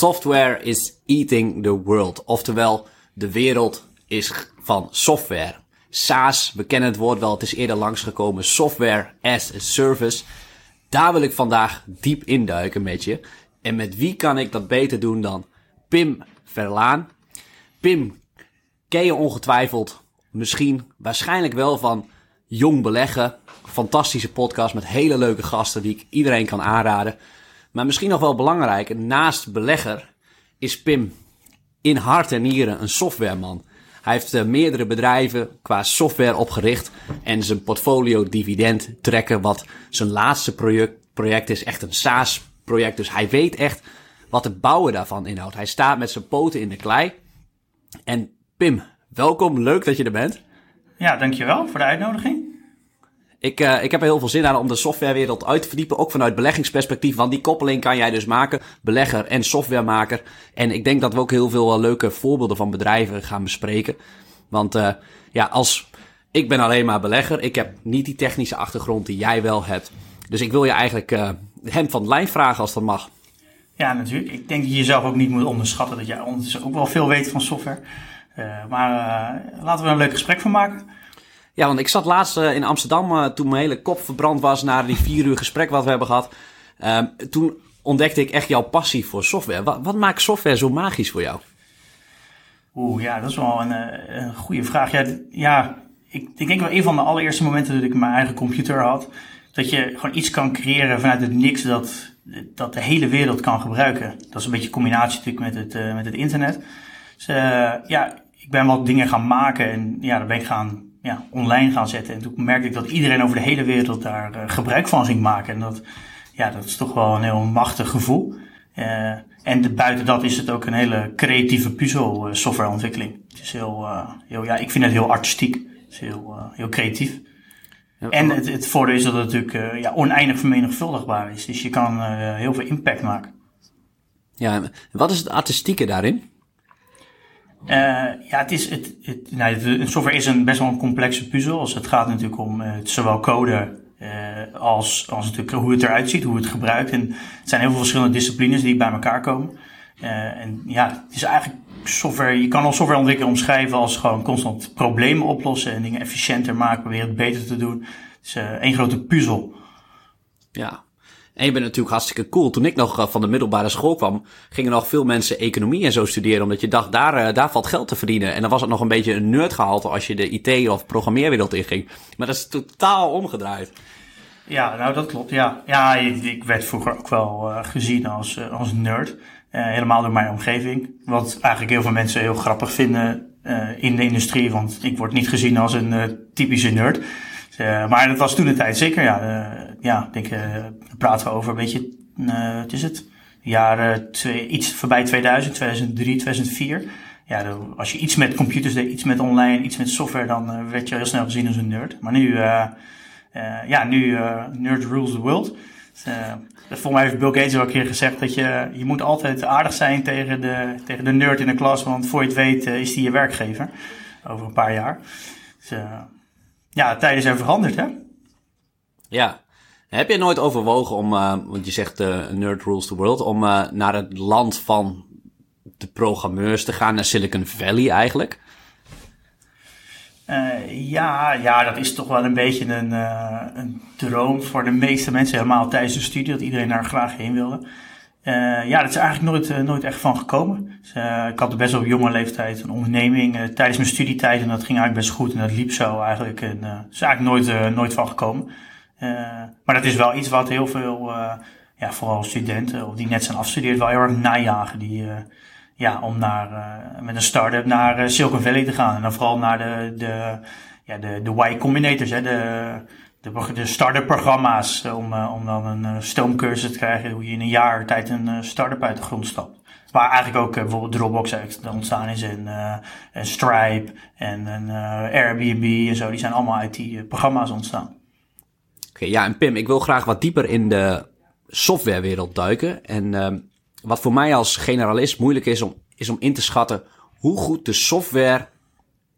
Software is eating the world. Oftewel, de wereld is van software. SaaS, we kennen het woord wel, het is eerder langsgekomen. Software as a service. Daar wil ik vandaag diep induiken met je. En met wie kan ik dat beter doen dan Pim Verlaan? Pim, ken je ongetwijfeld, misschien, waarschijnlijk wel van Jong Beleggen. Fantastische podcast met hele leuke gasten die ik iedereen kan aanraden. Maar misschien nog wel belangrijker, naast belegger is Pim in hart en nieren een softwareman. Hij heeft uh, meerdere bedrijven qua software opgericht en zijn portfolio dividend trekken, wat zijn laatste project, project is, echt een SaaS project. Dus hij weet echt wat het bouwen daarvan inhoudt. Hij staat met zijn poten in de klei. En Pim, welkom, leuk dat je er bent. Ja, dankjewel voor de uitnodiging. Ik, uh, ik heb er heel veel zin aan om de softwarewereld uit te verdiepen, ook vanuit beleggingsperspectief, want die koppeling kan jij dus maken, belegger en softwaremaker. En ik denk dat we ook heel veel uh, leuke voorbeelden van bedrijven gaan bespreken. Want uh, ja, als ik ben alleen maar belegger, ik heb niet die technische achtergrond die jij wel hebt. Dus ik wil je eigenlijk hem van de lijn vragen als dat mag. Ja, natuurlijk. Ik denk dat je jezelf ook niet moet onderschatten dat jij ondertussen ook wel veel weet van software. maar laten we er een leuk gesprek van maken. Ja, want ik zat laatst uh, in Amsterdam uh, toen mijn hele kop verbrand was na die vier uur gesprek wat we hebben gehad. Uh, toen ontdekte ik echt jouw passie voor software. Wat, wat, maakt software zo magisch voor jou? Oeh, ja, dat is wel een, een goede vraag. Ja, ja ik, ik, denk wel een van de allereerste momenten dat ik mijn eigen computer had. Dat je gewoon iets kan creëren vanuit het niks dat, dat de hele wereld kan gebruiken. Dat is een beetje een combinatie natuurlijk met het, met het internet. Dus ja, ik ben wat dingen gaan maken en ja, daar ben ik gaan ja, online gaan zetten. En toen merkte ik dat iedereen over de hele wereld daar uh, gebruik van ging maken. En dat, ja, dat is toch wel een heel machtig gevoel. Uh, en de, buiten dat is het ook een hele creatieve puzzel uh, softwareontwikkeling. Het is heel, heel, ja, ik vind het heel artistiek. Het is heel, heel creatief. Ja, en het, het voordeel is dat het natuurlijk ja, oneindig vermenigvuldigbaar is. Dus je kan heel veel impact maken. Ja, wat is het artistieke daarin? Uh, ja, het is, het, het, nou, software is een best wel een complexe puzzel. Dus het gaat natuurlijk om uh, zowel code uh, als, als natuurlijk hoe het eruit ziet, hoe het gebruikt. En het zijn heel veel verschillende disciplines die bij elkaar komen. en ja, het is eigenlijk software, je kan al softwareontwikkelen omschrijven als gewoon constant problemen oplossen en dingen efficiënter maken, proberen het beter te doen. Het is één grote puzzel. Ja, en je bent natuurlijk hartstikke cool. Toen ik nog uh, van de middelbare school kwam, gingen nog veel mensen economie en zo studeren. Omdat je dacht, daar, uh, daar valt geld te verdienen. En dan was het nog een beetje een nerdgehalte als je de IT- of programmeerwereld inging. Maar dat is totaal omgedraaid. Ja, nou dat klopt. Ja, ja ik werd vroeger ook wel uh, gezien als, als nerd. helemaal door mijn omgeving. Wat eigenlijk heel veel mensen heel grappig vinden in de industrie. Want ik word niet gezien als een typische nerd. Uh, maar dat was toen de tijd zeker, ja. Uh, ja, ik denk, uh, praten we over een beetje, wat is het? Jaren twee, iets voorbij 2000, 2003, 2004. Ja, als je iets met computers deed, iets met online, iets met software, dan werd je heel snel gezien als een nerd. Maar nu, ja, nu, nerd rules the world. volgens mij heeft Bill Gates al een keer gezegd dat je, je moet altijd aardig zijn tegen de, tegen de nerd in de klas, want voor je het weet is die je werkgever over een paar jaar. Dus, ja, tijden zijn veranderd, hè? Ja. Heb je nooit overwogen om, uh, want je zegt uh, nerd rules the world, om uh, naar het land van de programmeurs te gaan, naar Silicon Valley eigenlijk? ja, ja, dat is toch wel een beetje een, een droom voor de meeste mensen, helemaal tijdens de studie, dat iedereen daar graag heen wilde. Uh, ja, dat is eigenlijk nooit, uh, nooit echt van gekomen. Dus, uh, ik had best op jonge leeftijd een onderneming tijdens mijn studietijd en dat ging eigenlijk best goed en dat liep zo eigenlijk. En uh, is eigenlijk nooit, nooit van gekomen. maar dat is wel iets wat heel veel, ja, vooral studenten of die net zijn afgestudeerd, wel heel erg najagen. Die, ja, om naar, met een start-up naar Silicon Valley te gaan. En dan vooral naar de, de, ja, de, de Y Combinators, hè, de, de, de start-up programma's eh, om, om dan een uh, stoomcursus te krijgen hoe je in een jaar tijd een uh, start-up uit de grond stapt. Waar eigenlijk ook bijvoorbeeld Dropbox ontstaan is en, en Stripe en, en Airbnb en zo. Die zijn allemaal uit die programma's ontstaan. Oké, ja en Pim, ik wil graag wat dieper in de softwarewereld duiken. En ehm, wat voor mij als generalist moeilijk is om, is om in te schatten hoe goed de software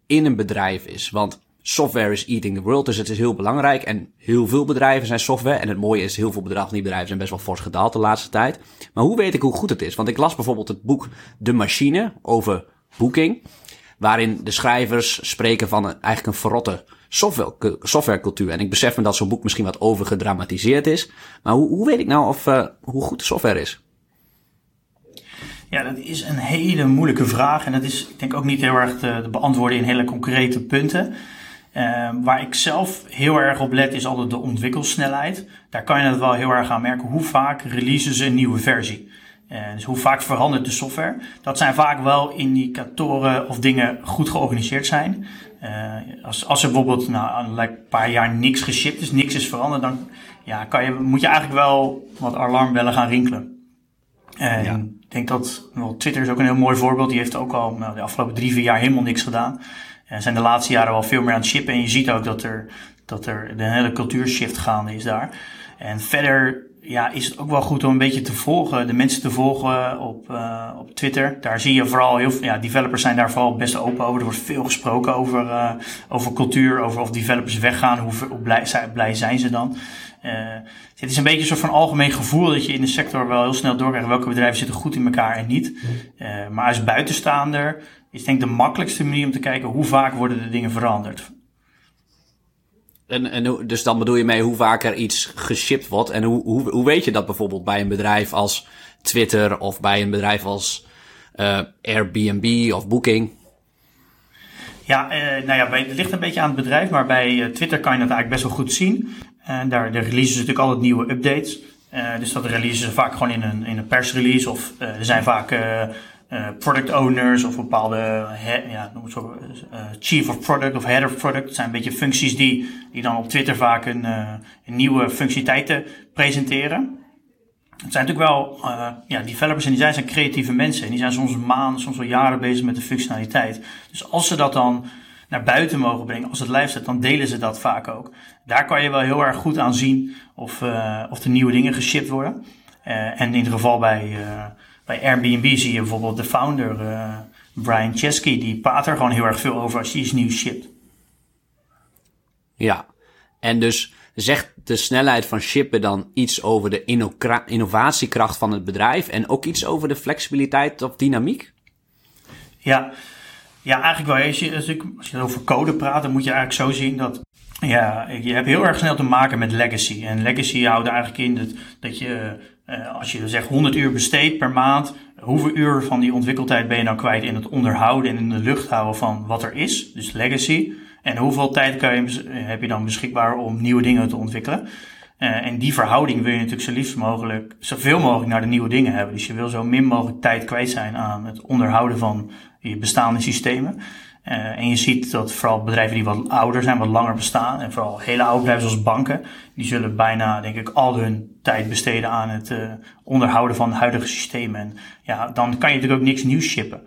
in een bedrijf is. Want software is eating the world, dus het is heel belangrijk. En heel veel bedrijven zijn software. En het mooie is, heel veel bedrijven, die bedrijven zijn best wel fors gedaald de laatste tijd. Maar hoe weet ik hoe goed het is? Want ik las bijvoorbeeld het boek De Machine over Booking. Waarin de schrijvers spreken van een, eigenlijk een verrotte software, softwarecultuur. En ik besef me dat zo'n boek misschien wat overgedramatiseerd is. Maar hoe, hoe weet ik nou of, uh, hoe goed de software is? Ja, dat is een hele moeilijke vraag. En dat is, ik denk ook niet heel erg te, te beantwoorden in hele concrete punten. Uh, waar ik zelf heel erg op let is altijd de ontwikkelsnelheid. Daar kan je het wel heel erg aan merken. Hoe vaak releasen ze een nieuwe versie? Uh, dus hoe vaak verandert de software? Dat zijn vaak wel indicatoren of dingen goed georganiseerd zijn. Uh, als, als er bijvoorbeeld nou, een paar jaar niks geshipped is, niks is veranderd, dan ja, kan je, moet je eigenlijk wel wat alarmbellen gaan rinkelen. En ja. ik denk dat well, Twitter is ook een heel mooi voorbeeld. Die heeft ook al nou, de afgelopen drie, vier jaar helemaal niks gedaan. En zijn de laatste jaren wel veel meer aan het shippen. En je ziet ook dat er, dat er een hele cultuurshift gaande is daar. En verder ja, is het ook wel goed om een beetje te volgen, de mensen te volgen op, uh, op Twitter. Daar zie je vooral heel veel, ja, developers zijn daar vooral best open over. Er wordt veel gesproken over, uh, over cultuur, over of developers weggaan, hoe, hoe blij, blij zijn ze dan. Uh, het is een beetje een soort van algemeen gevoel dat je in de sector wel heel snel doorkrijgt welke bedrijven zitten goed in elkaar en niet. Uh, maar als buitenstaander is denk ik de makkelijkste manier om te kijken hoe vaak worden de dingen veranderd. En, en dus dan bedoel je mee hoe vaak er iets geshipped wordt. En hoe, hoe, hoe weet je dat bijvoorbeeld bij een bedrijf als Twitter of bij een bedrijf als uh, Airbnb of Booking? Ja, uh, nou ja, bij, het ligt een beetje aan het bedrijf, maar bij uh, Twitter kan je dat eigenlijk best wel goed zien. En daar de releasen ze natuurlijk altijd nieuwe updates. Dus dat releasen ze vaak gewoon in een, in een persrelease. Of er zijn vaak uh, product owners of bepaalde ja, noem het zo, chief of product of head of product. Dat zijn een beetje functies die, die dan op Twitter vaak een, een nieuwe functionaliteiten presenteren. Het zijn natuurlijk wel ja, developers en die zijn, zijn creatieve mensen. En die zijn soms maanden, soms wel jaren bezig met de functionaliteit. Dus als ze dat dan naar buiten mogen brengen, als het live staat, dan delen ze dat vaak ook. Daar kan je wel heel erg goed aan zien of, of er nieuwe dingen geshipped worden. En in ieder geval bij, bij Airbnb zie je bijvoorbeeld de founder Brian Chesky, die praat er gewoon heel erg veel over als hij iets nieuws shipt. Ja, en dus zegt de snelheid van shippen dan iets over de innovatiekracht van het bedrijf en ook iets over de flexibiliteit of dynamiek? Ja, ja, eigenlijk wel. Als je, als je over code praat, dan moet je eigenlijk zo zien dat ja, je hebt heel erg snel te maken met legacy. En legacy houdt eigenlijk in dat, dat je, als je zegt 100 uur besteedt per maand, hoeveel uur van die ontwikkeltijd ben je nou kwijt in het onderhouden en in de lucht houden van wat er is, dus legacy. En hoeveel tijd je, heb je dan beschikbaar om nieuwe dingen te ontwikkelen? Uh, en die verhouding wil je natuurlijk zo liefst mogelijk, zoveel mogelijk naar de nieuwe dingen hebben. Dus je wil zo min mogelijk tijd kwijt zijn aan het onderhouden van je bestaande systemen. Uh, en je ziet dat vooral bedrijven die wat ouder zijn, wat langer bestaan, en vooral hele oude bedrijven zoals banken, die zullen bijna, denk ik, al hun tijd besteden aan het uh, onderhouden van huidige systemen. En ja, dan kan je natuurlijk ook niks nieuws shippen.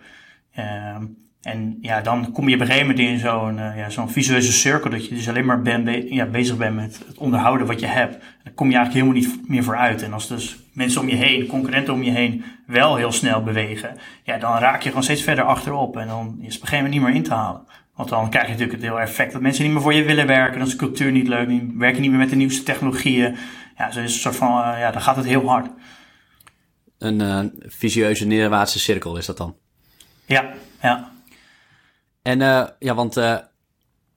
Uh, en ja, dan kom je op een gegeven moment in zo'n uh, ja, zo'n visueuze cirkel, dat je dus alleen maar ben, be ja, bezig bent met het onderhouden wat je hebt. Dan kom je eigenlijk helemaal niet meer vooruit. En als dus mensen om je heen, concurrenten om je heen, wel heel snel bewegen, ja, dan raak je gewoon steeds verder achterop. En dan is het op een gegeven moment niet meer in te halen. Want dan krijg je natuurlijk het heel effect dat mensen niet meer voor je willen werken. Dan is de cultuur niet leuk, die werken niet meer met de nieuwste technologieën. Ja, zo is een soort van, uh, ja, dan gaat het heel hard. Een uh, vicieuze neerwaartse cirkel is dat dan? Ja, ja. En uh, ja, want uh,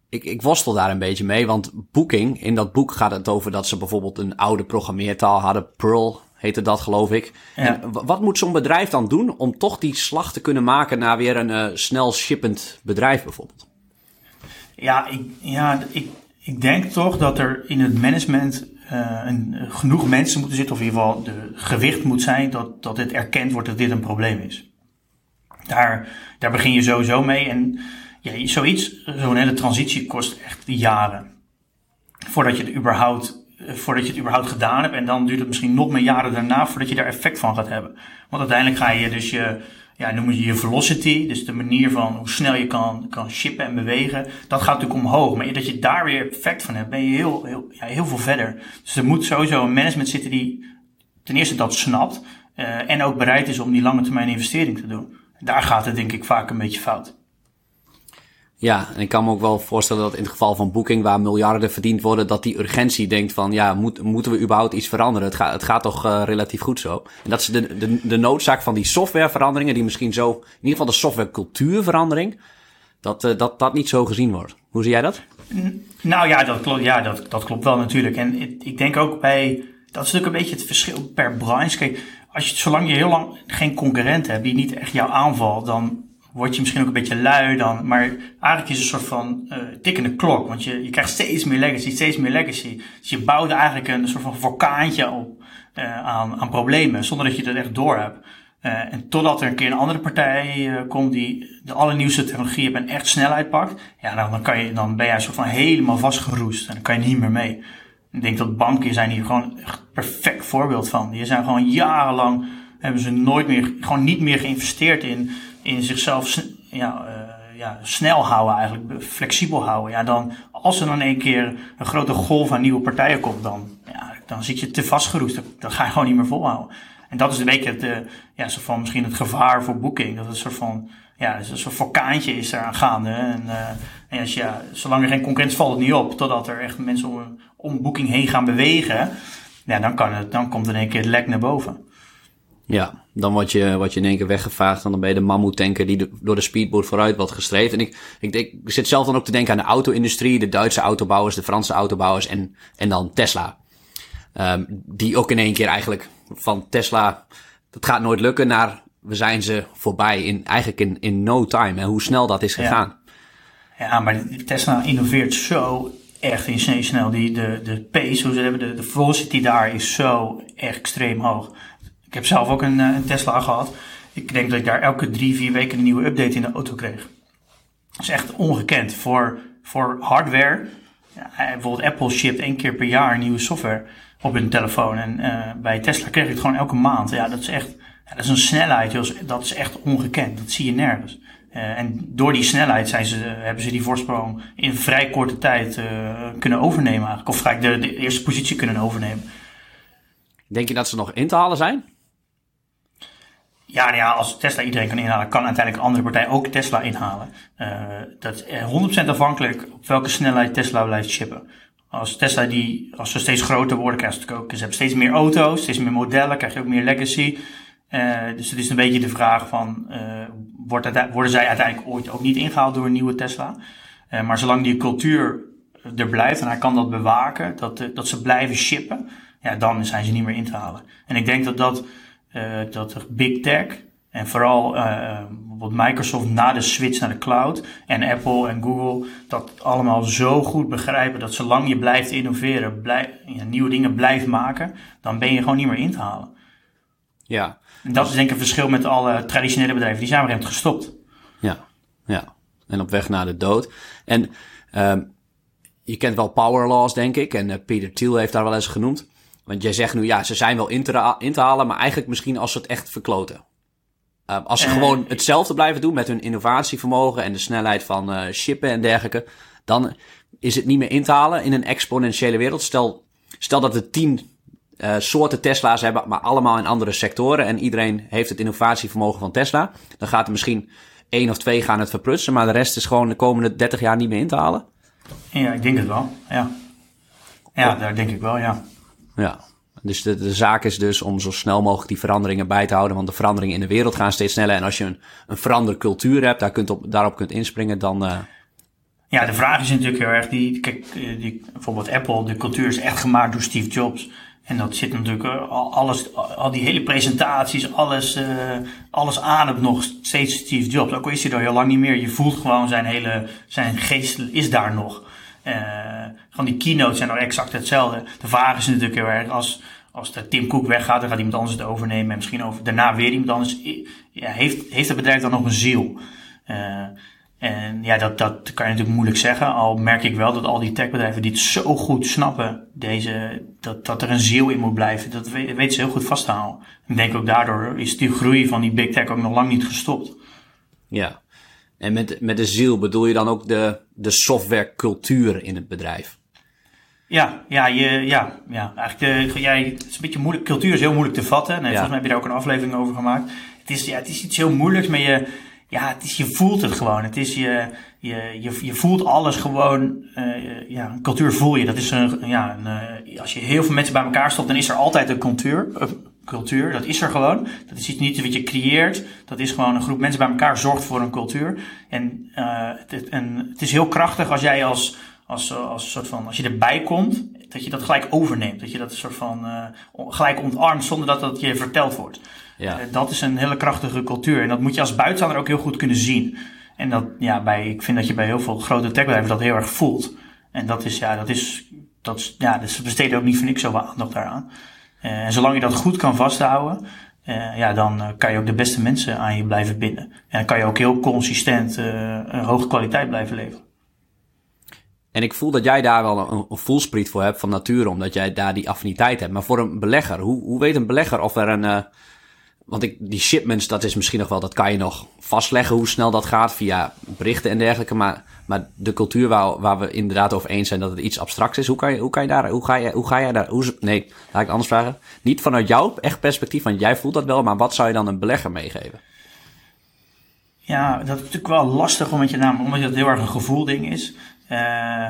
ik, ik worstel daar een beetje mee. Want Booking, in dat boek gaat het over dat ze bijvoorbeeld een oude programmeertaal hadden. Perl heette dat, geloof ik. Ja. En wat moet zo'n bedrijf dan doen om toch die slag te kunnen maken naar weer een uh, snel shippend bedrijf bijvoorbeeld? Ja, ik, ja ik, ik denk toch dat er in het management uh, een, genoeg mensen moeten zitten, of in ieder geval de gewicht moet zijn, dat, dat het erkend wordt dat dit een probleem is. Daar, daar begin je sowieso mee. En ja, zoiets, zo'n hele transitie kost echt jaren. Voordat je het überhaupt voordat je het überhaupt gedaan hebt. En dan duurt het misschien nog meer jaren daarna voordat je daar effect van gaat hebben. Want uiteindelijk ga je dus je, ja, noem je je velocity, dus de manier van hoe snel je kan, kan shippen en bewegen, dat gaat natuurlijk omhoog. Maar dat je daar weer effect van hebt, ben je heel, heel, ja, heel veel verder. Dus er moet sowieso een management zitten die ten eerste dat snapt uh, en ook bereid is om die lange termijn investering te doen. Daar gaat het denk ik vaak een beetje fout. Ja, en ik kan me ook wel voorstellen dat in het geval van Booking, waar miljarden verdiend worden, dat die urgentie denkt van, ja, moet, moeten we überhaupt iets veranderen? Het, gaat het gaat toch uh, relatief goed zo. En dat is de, de, de noodzaak van die softwareveranderingen, die misschien zo, in ieder geval de softwarecultuurverandering, dat, uh, dat dat niet zo gezien wordt. Hoe zie jij dat? Nou ja, dat klopt, ja, dat, dat klopt wel natuurlijk. En ik, ik denk ook bij, dat is natuurlijk een beetje het verschil per branche. Kijk, als je, zolang je heel lang geen concurrent hebt die niet echt jou aanvalt, dan word je misschien ook een beetje lui dan. Maar eigenlijk is het een soort van uh, tikkende klok. Want je, je krijgt steeds meer legacy, steeds meer legacy. Dus je bouwt eigenlijk een soort van vulkaantje op uh, aan, aan problemen, zonder dat je dat echt door hebt. Uh, en totdat er een keer een andere partij komt die de allernieuwste technologie en echt snelheid pakt. Ja, dan, dan, kan je, dan ben jij een soort van helemaal vastgeroest. En dan kan je niet meer mee. Ik denk dat banken zijn hier gewoon echt perfect voorbeeld van. Die zijn gewoon jarenlang, hebben ze nooit meer, gewoon niet meer geïnvesteerd in in zichzelf ja, uh, ja, snel houden, eigenlijk flexibel houden. Ja, dan, als er dan een keer een grote golf aan nieuwe partijen komt, dan, ja, dan zit je te vastgeroest. Dat, ga je gewoon niet meer volhouden. En dat is een beetje het, uh, ja, soort van misschien het gevaar voor boeking. Dat het een soort van, ja, een soort vulkaantje is eraan gaande. En, uh, en als je, ja, zolang er geen concurrentie valt het niet op, totdat er echt mensen om, om boeking heen gaan bewegen. Ja, dan, kan het, dan komt er in één keer het lek naar boven. Ja, dan word je, word je in één keer weggevaagd. En dan ben je de mammoetanker die de, door de speedboot vooruit wordt gestreefd. En ik, ik, ik, zit zelf dan ook te denken aan de auto-industrie. De Duitse autobouwers, de Franse autobouwers en, en dan Tesla. Um, die ook in één keer eigenlijk van Tesla, dat gaat nooit lukken, naar we zijn ze voorbij. In, eigenlijk in, in no time. En hoe snel dat is gegaan. Ja, ja maar Tesla innoveert zo echt insane snel. Die, de, de pace, hoe ze hebben, de, de velocity daar is zo extreem hoog. Ik heb zelf ook een, eh, een, Tesla gehad. Ik denk dat ik daar elke drie, vier weken een nieuwe update in de auto kreeg. Dat is echt ongekend voor, voor hardware. Ja, eh, bijvoorbeeld Apple shipt één keer per jaar nieuwe software op hun telefoon. En uh, bij Tesla kreeg ik het gewoon elke maand. Ja, dat is echt dat is een snelheid. Dat is echt ongekend. Dat zie je nergens. Uh, en door die snelheid zijn ze, hebben ze die voorsprong in vrij korte tijd uh, kunnen overnemen. Eigenlijk. Of vrij de, de eerste positie kunnen overnemen. Denk je dat ze nog in te halen zijn? Ja, nou ja, als Tesla iedereen kan inhalen, kan uiteindelijk een andere partij ook Tesla inhalen. Uh, dat is 100% afhankelijk op welke snelheid Tesla blijft shippen. Als Tesla die, als ze steeds groter worden, krijg je ook, ze hebben steeds meer auto's, steeds meer modellen, krijg je ook meer legacy. Uh, dus het is een beetje de vraag van, uh, wordt worden zij uiteindelijk ooit ook niet ingehaald door een nieuwe Tesla? maar zolang die cultuur er blijft en hij kan dat bewaken, dat, dat ze blijven shippen, ja, dan zijn ze niet meer in te halen. En ik denk dat dat uh, dat big tech en vooral uh, bijvoorbeeld Microsoft na de switch naar de cloud en Apple en Google dat allemaal zo goed begrijpen dat zolang je blijft innoveren, blijf, ja, nieuwe dingen blijft maken, dan ben je gewoon niet meer in te halen. Ja. En dat is denk ik een verschil met alle traditionele bedrijven. Die zijn weer gestopt. Ja, ja. En op weg naar de dood. En um, je kent wel power laws, denk ik. En uh, Peter Thiel heeft daar wel eens genoemd. Want jij zegt nu, ja, ze zijn wel in te, in te halen, maar eigenlijk misschien als ze het echt verkloten. Uh, als ze uh, gewoon hetzelfde blijven doen met hun innovatievermogen en de snelheid van uh, shippen en dergelijke, dan is het niet meer in te halen in een exponentiële wereld. Stel, stel dat we tien uh, soorten Tesla's hebben, maar allemaal in andere sectoren en iedereen heeft het innovatievermogen van Tesla. Dan gaat er misschien één of twee gaan het verprutsen, maar de rest is gewoon de komende 30 jaar niet meer in te halen. Ja, ik denk het wel. Ja, ja daar denk ik wel, ja. Ja, dus de, de zaak is dus om zo snel mogelijk die veranderingen bij te houden. Want de veranderingen in de wereld gaan steeds sneller. En als je een, een veranderde cultuur hebt, daar kunt op, daarop kunt inspringen, dan... Uh... Ja, de vraag is natuurlijk heel erg, die, kijk, eh, die, bijvoorbeeld Apple, de cultuur is echt gemaakt door Steve Jobs. En dat zit natuurlijk eh, alles, al die hele presentaties, alles, uh, alles aan het nog steeds Steve Jobs. Ook al is hij er heel lang niet meer, je voelt gewoon zijn hele, zijn geest is daar nog. Van die keynotes zijn nou exact hetzelfde. De vraag is natuurlijk heel erg, als, als de Tim Cook weggaat, dan gaat iemand anders het overnemen. En misschien over, daarna weer iemand anders. Ja, heeft, heeft het bedrijf dan nog een ziel? En ja, dat, dat kan je natuurlijk moeilijk zeggen. Al merk ik wel dat al die techbedrijven die het zo goed snappen, deze, dat, dat er een ziel in moet blijven, dat weten ze heel goed vast te houden. Ik denk ook daardoor is die groei van die big tech ook nog lang niet gestopt. Ja, en met, met de ziel bedoel je dan ook de, de softwarecultuur in het bedrijf? Ja, ja, je, ja, ja. Eigenlijk, de, jij, het is een beetje moeilijk. Cultuur is heel moeilijk te vatten. En ja. volgens mij heb je daar ook een aflevering over gemaakt. Het is, ja, het is iets heel moeilijks, maar je, ja, het is, je voelt het gewoon. Het is je, je, je, je voelt alles gewoon, uh, ja, cultuur voel je. Dat is een, ja, een, uh, als je heel veel mensen bij elkaar stopt, dan is er altijd een cultuur. Een cultuur, dat is er gewoon. Dat is iets niet wat je creëert. Dat is gewoon een groep mensen bij elkaar zorgt voor een cultuur. En, uh, het, en het is heel krachtig als jij als, als, als soort van, als je erbij komt, dat je dat gelijk overneemt. Dat je dat soort van gelijk ontarmt zonder dat dat je verteld wordt. Ja. Uh, dat is een hele krachtige cultuur. En dat moet je als buitenstaander ook heel goed kunnen zien. En dat, ja, bij, ik vind dat je bij heel veel grote techbedrijven dat heel erg voelt. En dat is, ja, dat is, dat is, ja, dus ze besteden ook niet voor niks zoveel aandacht daaraan. Uh, en zolang je dat goed kan vasthouden, uh, ja, dan kan je ook de beste mensen aan je blijven binden. En dan kan je ook heel consistent een hoge kwaliteit blijven leveren. En ik voel dat jij daar wel een, een voelspriet voor hebt van nature, omdat jij daar die affiniteit hebt. Maar voor een belegger, hoe, hoe weet een belegger of er een. Want ik, die shipments, dat is misschien nog wel, dat kan je nog vastleggen hoe snel dat gaat via berichten en dergelijke. Maar, maar de cultuur waar, waar we inderdaad over eens zijn dat het iets abstracts is, hoe kan je, hoe kan je daar, hoe ga je, hoe ga je daar, hoe, nee, laat ik het anders vragen. Niet vanuit jouw echt perspectief, want jij voelt dat wel, maar wat zou je dan een belegger meegeven? Ja, dat is natuurlijk wel lastig, omdat, je namelijk, omdat het heel erg een gevoelding is. Uh,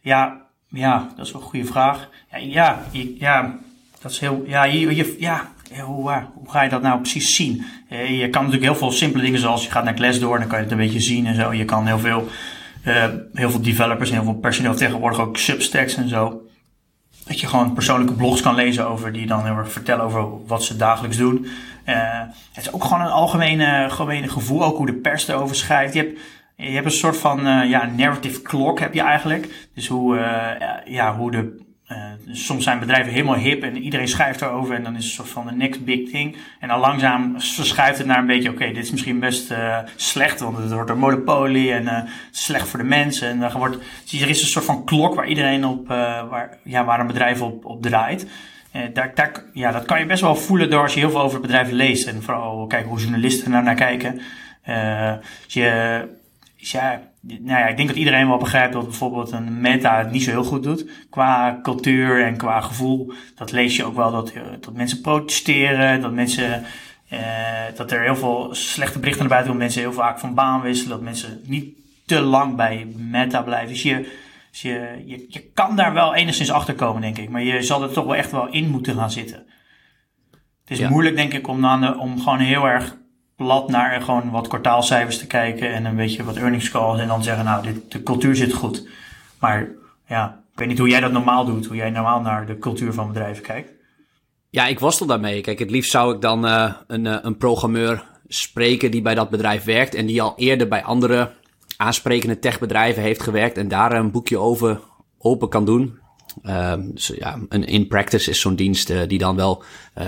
ja, ja, dat is wel een goede vraag. Ja, ja, ja dat is heel. Ja, je, ja hoe, hoe ga je dat nou precies zien? Uh, je kan natuurlijk heel veel simpele dingen zoals je gaat naar Glassdoor, dan kan je het een beetje zien en zo. Je kan heel veel, heel veel developers en heel veel personeel tegenwoordig ook substacks en zo. Dat je gewoon persoonlijke blogs kan lezen over die dan heel erg vertellen over wat ze dagelijks doen. Het is ook gewoon een algemene, algemene gevoel, ook hoe de pers erover schrijft. Je hebt je hebt een soort van ja, narrative clock heb je eigenlijk. Dus hoe, ja, hoe de. Uh, soms zijn bedrijven helemaal hip en iedereen schrijft erover en dan is het soort van de next big thing. En dan langzaam verschuift het naar een beetje, oké, dit is misschien best slecht, want het wordt een monopolie en slecht voor de mensen. En dan wordt, dus er is een soort van klok waar iedereen op, waar, ja, waar een bedrijf op, op draait. daar, daar, ja, dat kan je best wel voelen door als je heel veel over bedrijf leest en vooral kijken hoe journalisten er naar kijken. je dus ja, nou ja, ik denk dat iedereen wel begrijpt dat bijvoorbeeld een meta het niet zo heel goed doet. Qua cultuur en qua gevoel. Dat lees je ook wel dat, eh, dat mensen protesteren, dat mensen. Uh, dat er heel veel slechte berichten naar buiten komen. Mensen heel vaak van baan wisselen. Dat mensen niet te lang bij meta blijven. Dus je, dus je, je, je kan daar wel enigszins achter komen, denk ik. Maar je zal er toch wel echt wel in moeten gaan zitten. Het is moeilijk, denk ik, om, dan, om gewoon heel erg plat naar gewoon wat kwartaalcijfers te kijken en een beetje wat earnings calls en dan zeggen, nou, dit, de cultuur zit goed. Maar ja, ik weet niet hoe jij dat normaal doet, hoe jij normaal naar de cultuur van bedrijven kijkt. Ja, ik worstel daarmee. Kijk, het liefst zou ik dan uh, een, uh, een programmeur spreken die bij dat bedrijf werkt en die al eerder bij andere aansprekende techbedrijven heeft gewerkt en daar een boekje over open kan doen. Uh, dus ja, een in practice is zo'n dienst uh, die dan wel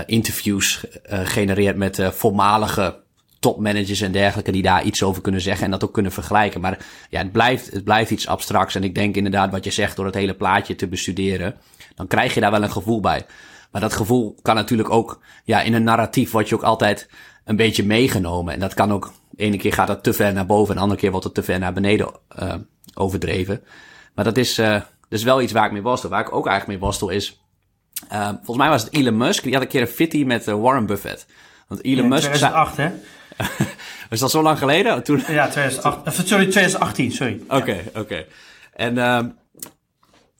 interviews genereert met voormalige topmanagers en dergelijke die daar iets over kunnen zeggen en dat ook kunnen vergelijken. Maar ja, het blijft, het blijft iets abstracts. En ik denk inderdaad wat je zegt door het hele plaatje te bestuderen, dan krijg je daar wel een gevoel bij. Maar dat gevoel kan natuurlijk ook, ja, in een narratief word je ook altijd een beetje meegenomen. En dat kan ook, de ene keer gaat dat te ver naar boven en de andere keer wordt het te ver naar beneden uh, overdreven. Maar dat is, uh, dat is wel iets waar ik mee worstel. Waar ik ook eigenlijk mee worstel is, uh, volgens mij was het Elon Musk, die had een keer een fitty met Warren Buffett. Want Elon ja, Musk... 2008, hè? is dat zo lang geleden? Toen... Ja, 2008, sorry, 2018, sorry. Oké, okay, oké. Okay. En uh,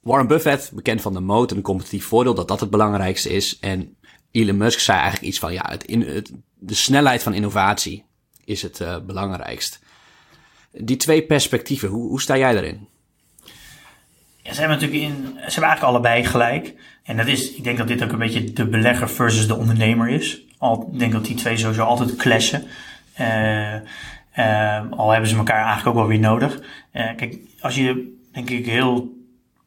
Warren Buffett, bekend van de moot en een competitief voordeel, dat dat het belangrijkste is. En Elon Musk zei eigenlijk iets van, ja, het in, het, de snelheid van innovatie is het uh, belangrijkst. Die twee perspectieven, hoe, hoe sta jij daarin? Ja, ze hebben natuurlijk in, ze hebben eigenlijk allebei gelijk. En dat is, ik denk dat dit ook een beetje de belegger versus de ondernemer is. Al, ik denk dat die twee sowieso altijd clashen. Uh, uh, al hebben ze elkaar eigenlijk ook wel weer nodig. Uh, kijk, als je denk ik heel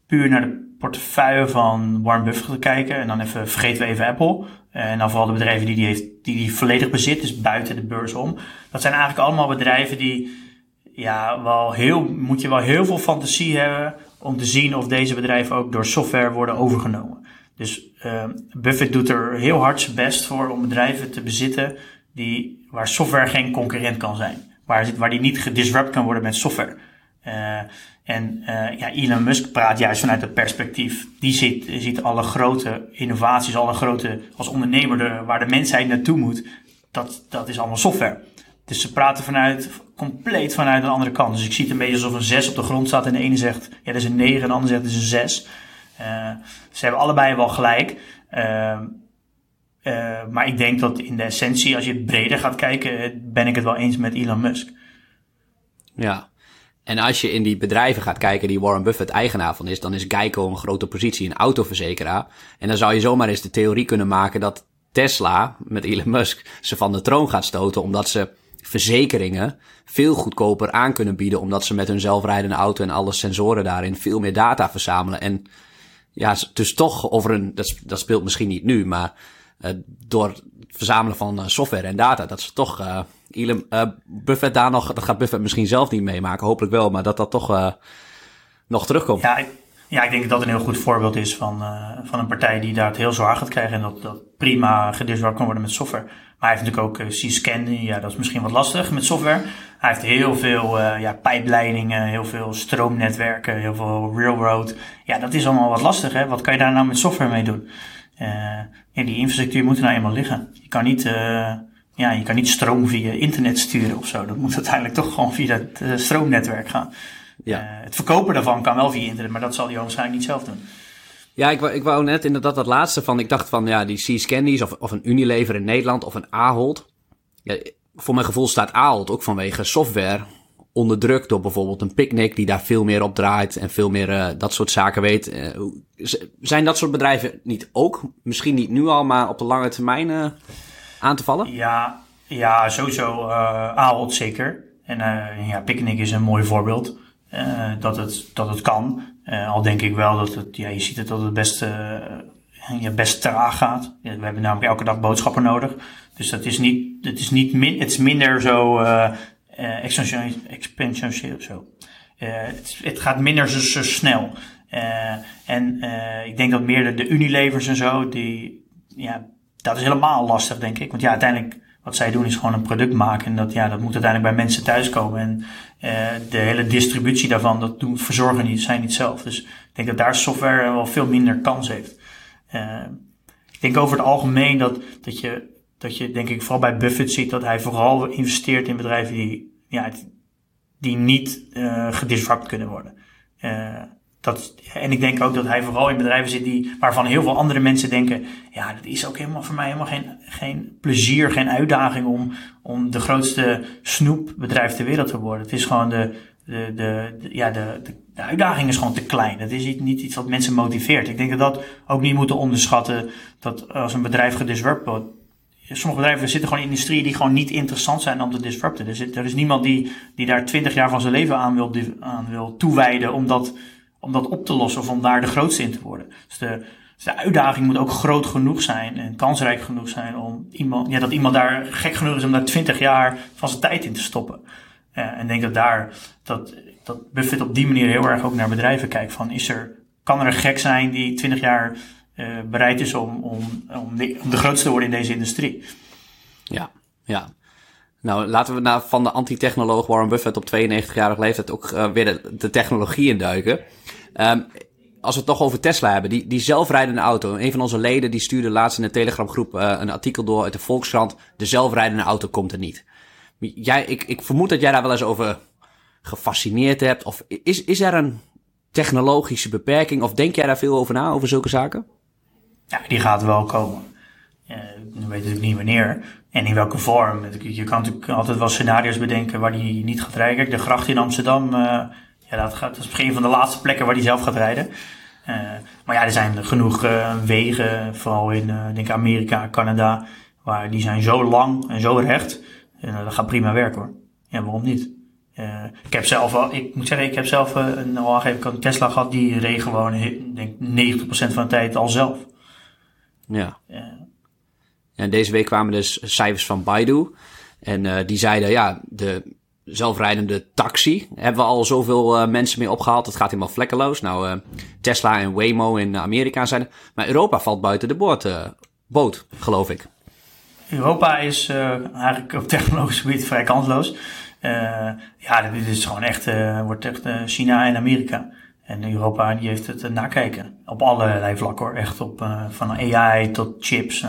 puur naar de portefeuille van Warren Buffett gaat kijken, en dan even vergeten we even Apple, en dan vooral de bedrijven die die, heeft, die die volledig bezit, dus buiten de beurs om. Dat zijn eigenlijk allemaal bedrijven die, ja, wel heel, moet je wel heel veel fantasie hebben om te zien of deze bedrijven ook door software worden overgenomen. Dus uh, Buffett doet er heel hard zijn best voor om bedrijven te bezitten die, waar software geen concurrent kan zijn. Waar, waar die niet gedisrupt kan worden met software. Uh, en uh, ja, Elon Musk praat juist vanuit het perspectief. Die ziet, alle grote innovaties, alle grote, als ondernemer, de, waar de mensheid naartoe moet. Dat, dat is allemaal software. Dus ze praten vanuit, compleet vanuit een andere kant. Dus ik zie het een beetje alsof een 6 op de grond staat en de ene zegt, ja, dat is een 9 en de ander zegt, dat is een 6. Uh, ze hebben allebei wel gelijk. Uh, maar ik denk dat in de essentie, als je breder gaat kijken, ben ik het wel eens met Elon Musk. Ja. En als je in die bedrijven gaat kijken die Warren Buffett eigenaar van is, dan is Geico een grote positie, een autoverzekeraar. En dan zou je zomaar eens de theorie kunnen maken dat Tesla met Elon Musk ze van de troon gaat stoten, omdat ze verzekeringen veel goedkoper aan kunnen bieden, omdat ze met hun zelfrijdende auto en alle sensoren daarin veel meer data verzamelen. En ja, dus toch over een, dat, dat speelt misschien niet nu, maar door het verzamelen van uh, software en data, dat ze toch uh, Elon, Buffett daar nog, dat gaat Buffett misschien zelf niet meemaken, hopelijk wel, maar dat dat toch nog terugkomt. Ja, ik, ja, ik denk dat dat een heel goed voorbeeld is van, van een partij die daar het heel zwaar gaat krijgen en dat, dat prima gedisrupt kan worden met software. Maar hij heeft natuurlijk ook uh, C-scan, ja, dat is misschien wat lastig met software. Hij heeft heel veel ja, pijpleidingen, heel veel stroomnetwerken, heel veel railroad. Ja, dat is allemaal wat lastig, hè. Wat kan je daar nou met software mee doen? Uh, ja, die infrastructuur moet er nou eenmaal liggen. Je kan niet, ja, je kan niet stroom via internet sturen of zo. Dat moet uiteindelijk toch gewoon via het stroomnetwerk gaan. Ja. het verkopen daarvan kan wel via internet, maar dat zal hij waarschijnlijk niet zelf doen. Ja, ik wou, ik wou net inderdaad dat laatste van. Ik dacht van ja, die C-Scandies of, of een Unilever in Nederland of een Ahold. Ja, voor mijn gevoel staat Ahold ook vanwege software onder druk door bijvoorbeeld een Picnic die daar veel meer op draait en veel meer uh, dat soort zaken weet. Uh, zijn dat soort bedrijven niet ook, misschien niet nu al, maar op de lange termijn uh, aan te vallen? Ja, ja sowieso Ahold zeker. En ja, Picnic is een mooi voorbeeld dat, het, dat het kan. Uh, al denk ik wel dat het, ja, je ziet het dat het best, uh, ja, best traag gaat. We hebben namelijk elke dag boodschappen nodig. Dus dat is niet, het is niet min, het is minder zo uh, exponentieel zo. Het, het, gaat minder zo, zo snel. en ik denk dat meer de, de Unilevers en zo, die, ja, dat is helemaal lastig, denk ik. Want ja, uiteindelijk wat zij doen is gewoon een product maken. En dat, ja, dat moet uiteindelijk bij mensen thuiskomen. En uh, de hele distributie daarvan, dat doen, verzorgen niet, zij niet zelf. Dus ik denk dat daar software wel veel minder kans heeft. Uh, ik denk over het algemeen dat, dat, je, dat je, denk ik, vooral bij Buffett ziet dat hij vooral investeert in bedrijven die, ja, die niet uh, gedisrupt kunnen worden. Uh, dat, en ik denk ook dat hij vooral in bedrijven zit die, waarvan heel veel andere mensen denken, ja, dat is ook helemaal voor mij helemaal geen, geen plezier, geen uitdaging om, om de grootste snoepbedrijf ter wereld te worden. Het is gewoon de, de, de, ja, de, de, uitdaging is gewoon te klein. Dat is niet iets wat mensen motiveert. Ik denk dat dat ook niet moeten onderschatten, dat als een bedrijf gedisrupt wordt, sommige bedrijven zitten gewoon in industrieën die gewoon niet interessant zijn om te disrupten. Er, er is niemand die, die daar twintig jaar van zijn leven aan wil, aan wil toewijden, omdat om dat op te lossen of om daar de grootste in te worden. Dus de, dus de uitdaging moet ook groot genoeg zijn en kansrijk genoeg zijn om iemand, ja, dat iemand daar gek genoeg is om daar 20 jaar van zijn tijd in te stoppen. En ik denk dat daar, dat, dat Buffett op die manier heel erg ook naar bedrijven kijkt van is er, kan er een gek zijn die 20 jaar uh, bereid is om, om, om, de, om de grootste te worden in deze industrie. Ja, ja. Nou, laten we naar van de anti-technoloog Warren Buffett op 92-jarige leeftijd ook uh, weer de, technologie induiken. Um, als we het toch over Tesla hebben, die, die zelfrijdende auto. Een van onze leden die stuurde laatst in de Telegramgroep uh, een artikel door uit de Volkskrant. De zelfrijdende auto komt er niet. Jij, ik, ik vermoed dat jij daar wel eens over gefascineerd hebt. Of is, is er een technologische beperking? Of denk jij daar veel over na, over zulke zaken? Ja, die gaat wel komen. Uh, ik weet natuurlijk niet wanneer en in welke vorm. Je kan natuurlijk altijd wel scenario's bedenken waar die niet gaat rijden. de gracht in Amsterdam... Uh, ja, dat, gaat, dat is misschien van de laatste plekken waar hij zelf gaat rijden. Uh, maar ja, er zijn genoeg uh, wegen, vooral in denk Amerika, Canada, waar die zijn zo lang en zo recht. En dat gaat prima werken hoor. Ja, waarom niet? ik heb zelf wel, ik moet zeggen, ik heb zelf een, al een Tesla gehad, die reed gewoon, ik denk 90% van de tijd al zelf. Ja. En deze week kwamen dus cijfers van Baidu. En die zeiden, ja, de zelfrijdende taxi. Hebben we al zoveel uh, mensen mee opgehaald. Het gaat helemaal vlekkeloos. Nou, uh, Tesla en Waymo in Amerika zijn er. Maar Europa valt buiten de boord, boot, geloof ik. Europa is eigenlijk op technologisch gebied vrij kansloos. ja, dit is gewoon echt, wordt echt China en Amerika. En Europa die heeft het nakijken. Op allerlei vlakken hoor. Echt op, van AI tot chips,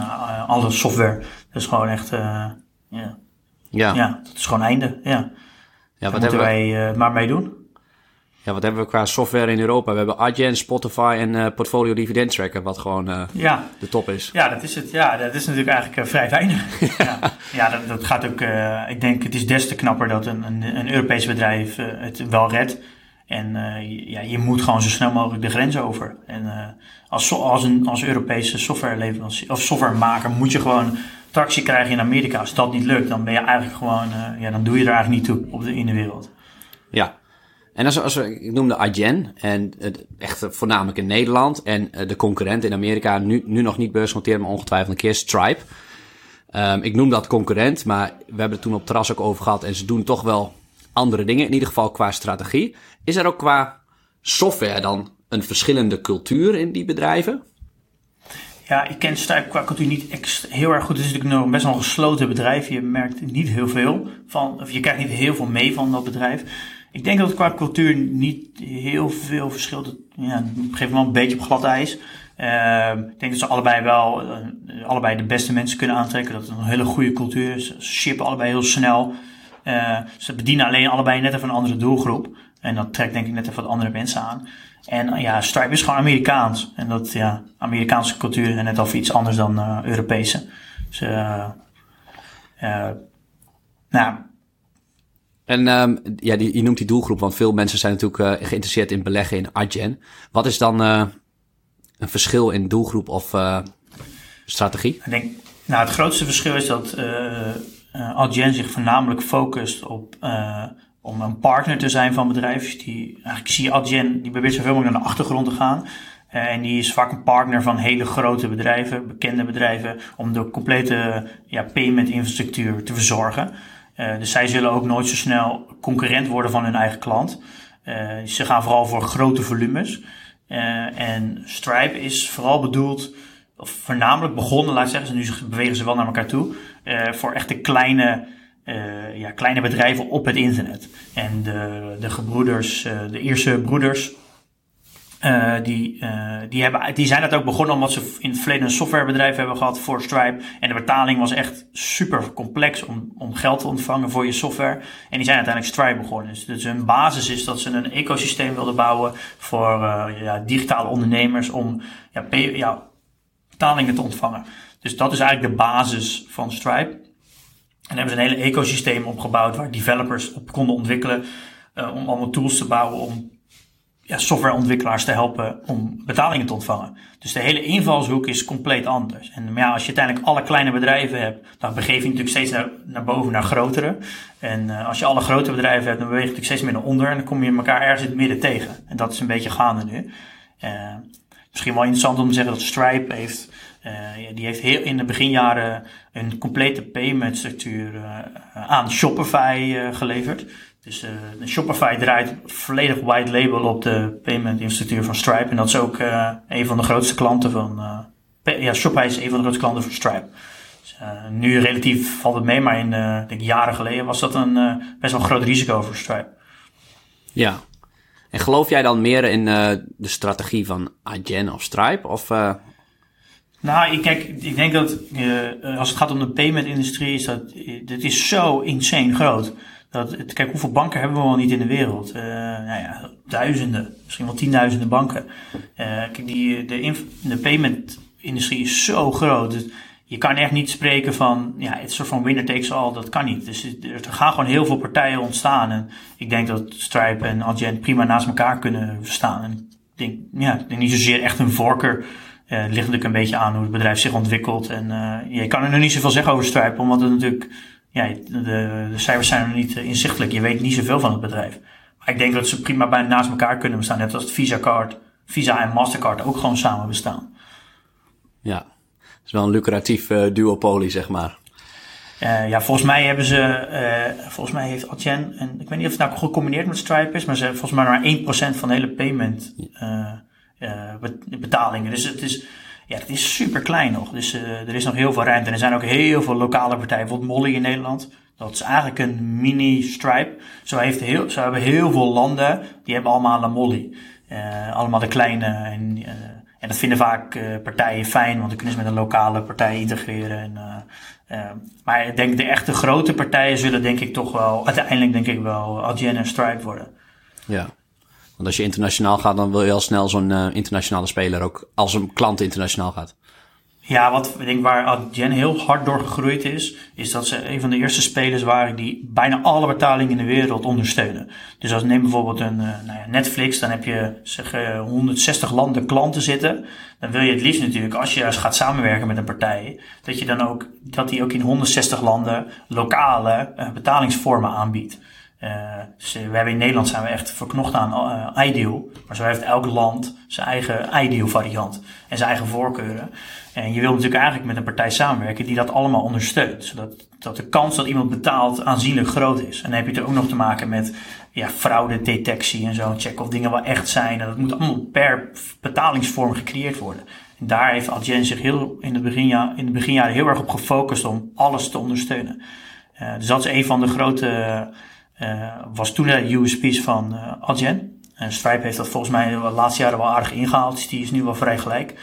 alle software. Dus gewoon echt, ja. Ja. Ja, dat is gewoon einde. Ja, Ja, daar wat moeten we, wij eh, maar mee doen. ja, wat hebben we qua software in Europa? We hebben Adyen, Spotify en eh, Portfolio Dividend Tracker, wat gewoon eh, Ja, de top is. Ja, dat is het. Ja, dat is natuurlijk eigenlijk eh, vrij weinig. ja, ja dat, dat gaat ook. eh, ik denk het is des te knapper dat een, een, een Europees bedrijf eh, het wel redt. En je- ja, je moet gewoon zo snel mogelijk de grens over. En eh, als, als, een, als Europese softwareleverancier of softwaremaker moet je gewoon tractie krijgen in Amerika. Als dat niet lukt, dan ben je eigenlijk gewoon. eh, ja, dan doe je er eigenlijk niet toe op de, in de wereld. Ja. En als, als we, ik noemde Adyen, en het, echt voornamelijk in Nederland, en de concurrent in Amerika, nu, nu nog niet beursgenoteerd, maar ongetwijfeld een keer, Stripe. Ehm, ik noem dat concurrent, maar we hebben het toen op terras ook over gehad, en ze doen toch wel andere dingen, in ieder geval qua strategie. Is er ook qua software dan een verschillende cultuur in die bedrijven? Ja, ik ken Stripe qua cultuur niet heel erg goed. Het is natuurlijk nog best wel een gesloten bedrijf. Je merkt niet heel veel van, of je krijgt niet heel veel mee van dat bedrijf. Ik denk dat het qua cultuur niet heel veel verschilt. Ja, op een gegeven moment een beetje op glad ijs. Ehm, ik denk dat ze allebei wel, eh, allebei de beste mensen kunnen aantrekken. Dat het een hele goede cultuur is. Ze shippen allebei heel snel. Eh, ze bedienen alleen allebei net even een andere doelgroep. En dat trekt denk ik net even wat andere mensen aan. En ja, Stripe is gewoon Amerikaans. En dat, ja, Amerikaanse cultuur en net al iets anders dan eh, Europese. Dus, eh, eh, nou, En ehm, ja, die, je noemt die doelgroep, want veel mensen zijn natuurlijk geïnteresseerd in beleggen in Adyen. Wat is dan een verschil in doelgroep of strategie? ik denk, nou, het grootste verschil is dat eh eh, Adyen zich voornamelijk focust op eh, om een partner te zijn van bedrijven. Die, eigenlijk zie je Adyen, die probeert zoveel mogelijk naar de achtergrond te gaan. Eh, en die is vaak een partner van hele grote bedrijven, bekende bedrijven, om de complete ja, payment infrastructuur te verzorgen. Dus zij zullen ook nooit zo snel concurrent worden van hun eigen klant. Ze gaan vooral voor grote volumes. En Stripe is vooral bedoeld, of voornamelijk begonnen, laat ik zeggen, nu bewegen ze wel naar elkaar toe, voor echte kleine, eh, ja, kleine bedrijven op het internet. En de, de gebroeders, eh, de eerste broeders, eh, die, eh, die, hebben, die zijn dat ook begonnen omdat ze in het verleden een softwarebedrijf hebben gehad voor Stripe. En de betaling was echt super complex om, om geld te ontvangen voor je software. En die zijn uiteindelijk Stripe begonnen. Dus, dus hun basis is dat ze een ecosysteem wilden bouwen voor eh, ja, digitale ondernemers om ja, ja, betalingen te ontvangen. Dus dat is eigenlijk de basis van Stripe. En daar hebben ze een hele ecosysteem opgebouwd waar developers op konden ontwikkelen. eh, om allemaal tools te bouwen om ja, softwareontwikkelaars te helpen om betalingen te ontvangen. Dus de hele invalshoek is compleet anders. En ja, als je uiteindelijk alle kleine bedrijven hebt, dan begeef je natuurlijk steeds naar, naar boven, naar grotere. En uh, als je alle grote bedrijven hebt, dan beweeg je natuurlijk steeds meer naar onder en dan kom je elkaar ergens in het midden tegen. En dat is een beetje gaande nu. Uh, misschien wel interessant om te zeggen dat Stripe heeft, uh, die heeft heel in de beginjaren een complete payment structuur aan Shopify geleverd. Dus uh, Shopify draait volledig white label op de payment infrastructuur van Stripe. En dat is ook uh, een van de grootste klanten van... Uh, ja, Shopify is een van de grootste klanten van Stripe. Dus, nu relatief valt het mee, maar in denk jaren geleden was dat een best wel groot risico voor Stripe. Ja. En geloof jij dan meer in de strategie van Adyen of Stripe? Of, nou, ik, kijk, ik denk dat als het gaat om de payment-industrie, is dat dit is zo insane groot. Dat, kijk, hoeveel banken hebben we wel niet in de wereld? Nou ja, duizenden, misschien wel tienduizenden banken. Die, de, de payment-industrie is zo groot. Dus je kan echt niet spreken van, ja, het soort van winner takes all. Dat kan niet. Dus er gaan gewoon heel veel partijen ontstaan. En ik denk dat Stripe en Adyen prima naast elkaar kunnen staan. En ik denk, ja, ik niet zozeer echt een voorkeur. Uh, ligt natuurlijk een beetje aan hoe het bedrijf zich ontwikkelt. En uh, je kan er nog niet zoveel zeggen over Stripe, omdat het natuurlijk ja, de, de, cijfers zijn nog niet inzichtelijk. Je weet niet zoveel van het bedrijf. Maar ik denk dat ze prima bijna naast elkaar kunnen bestaan. Net als Visa Card, Visa en Mastercard ook gewoon samen bestaan. Ja, is wel een lucratief uh, duopolie, zeg maar. Uh, ja, volgens mij hebben ze, uh, volgens mij heeft Adyen, en ik weet niet of het nou gecombineerd met Stripe is, maar ze hebben volgens mij maar 1% van de hele payment betalingen. Dus het is, ja, het is super klein nog. Dus er is nog heel veel ruimte. En er zijn ook heel veel lokale partijen. Bijvoorbeeld Molly in Nederland. Dat is eigenlijk een mini-stripe. Zo, heeft heel, zo hebben heel veel landen. Die hebben allemaal een Molly. Allemaal de kleine. En, En dat vinden vaak partijen fijn, want dan kunnen ze met een lokale partij integreren. En, maar ik denk de echte grote partijen zullen denk ik toch wel, uiteindelijk denk ik wel Adyen en Stripe worden. Ja, want als je internationaal gaat, dan wil je al snel zo'n internationale speler ook als een klant internationaal gaat. Ja, wat ik denk waar Adyen heel hard door gegroeid is, is dat ze een van de eerste spelers waren die bijna alle betalingen in de wereld ondersteunen. Dus als neem bijvoorbeeld een uh, nou ja, Netflix, dan heb je zeg 160 landen klanten zitten. Dan wil je het liefst natuurlijk, als je gaat samenwerken met een partij, dat je dan ook, dat die ook in 160 landen lokale uh, betalingsvormen aanbiedt. Dus we hebben in Nederland zijn we echt verknocht aan uh, Ideal. Maar zo heeft elk land zijn eigen Ideal variant en zijn eigen voorkeuren. En je wil natuurlijk eigenlijk met een partij samenwerken die dat allemaal ondersteunt. Zodat dat de kans dat iemand betaalt aanzienlijk groot is. En dan heb je het er ook nog te maken met ja, fraudedetectie en zo. Check of dingen wel echt zijn. En dat moet allemaal per betalingsvorm gecreëerd worden. En daar heeft Adyen zich heel in, het beginja, in de beginjaren heel erg op gefocust om alles te ondersteunen. Uh, dus dat is een van de grote, was toen de USP's van uh, Adyen. En Stripe heeft dat volgens mij de laatste jaren wel aardig ingehaald. Dus die is nu wel vrij gelijk.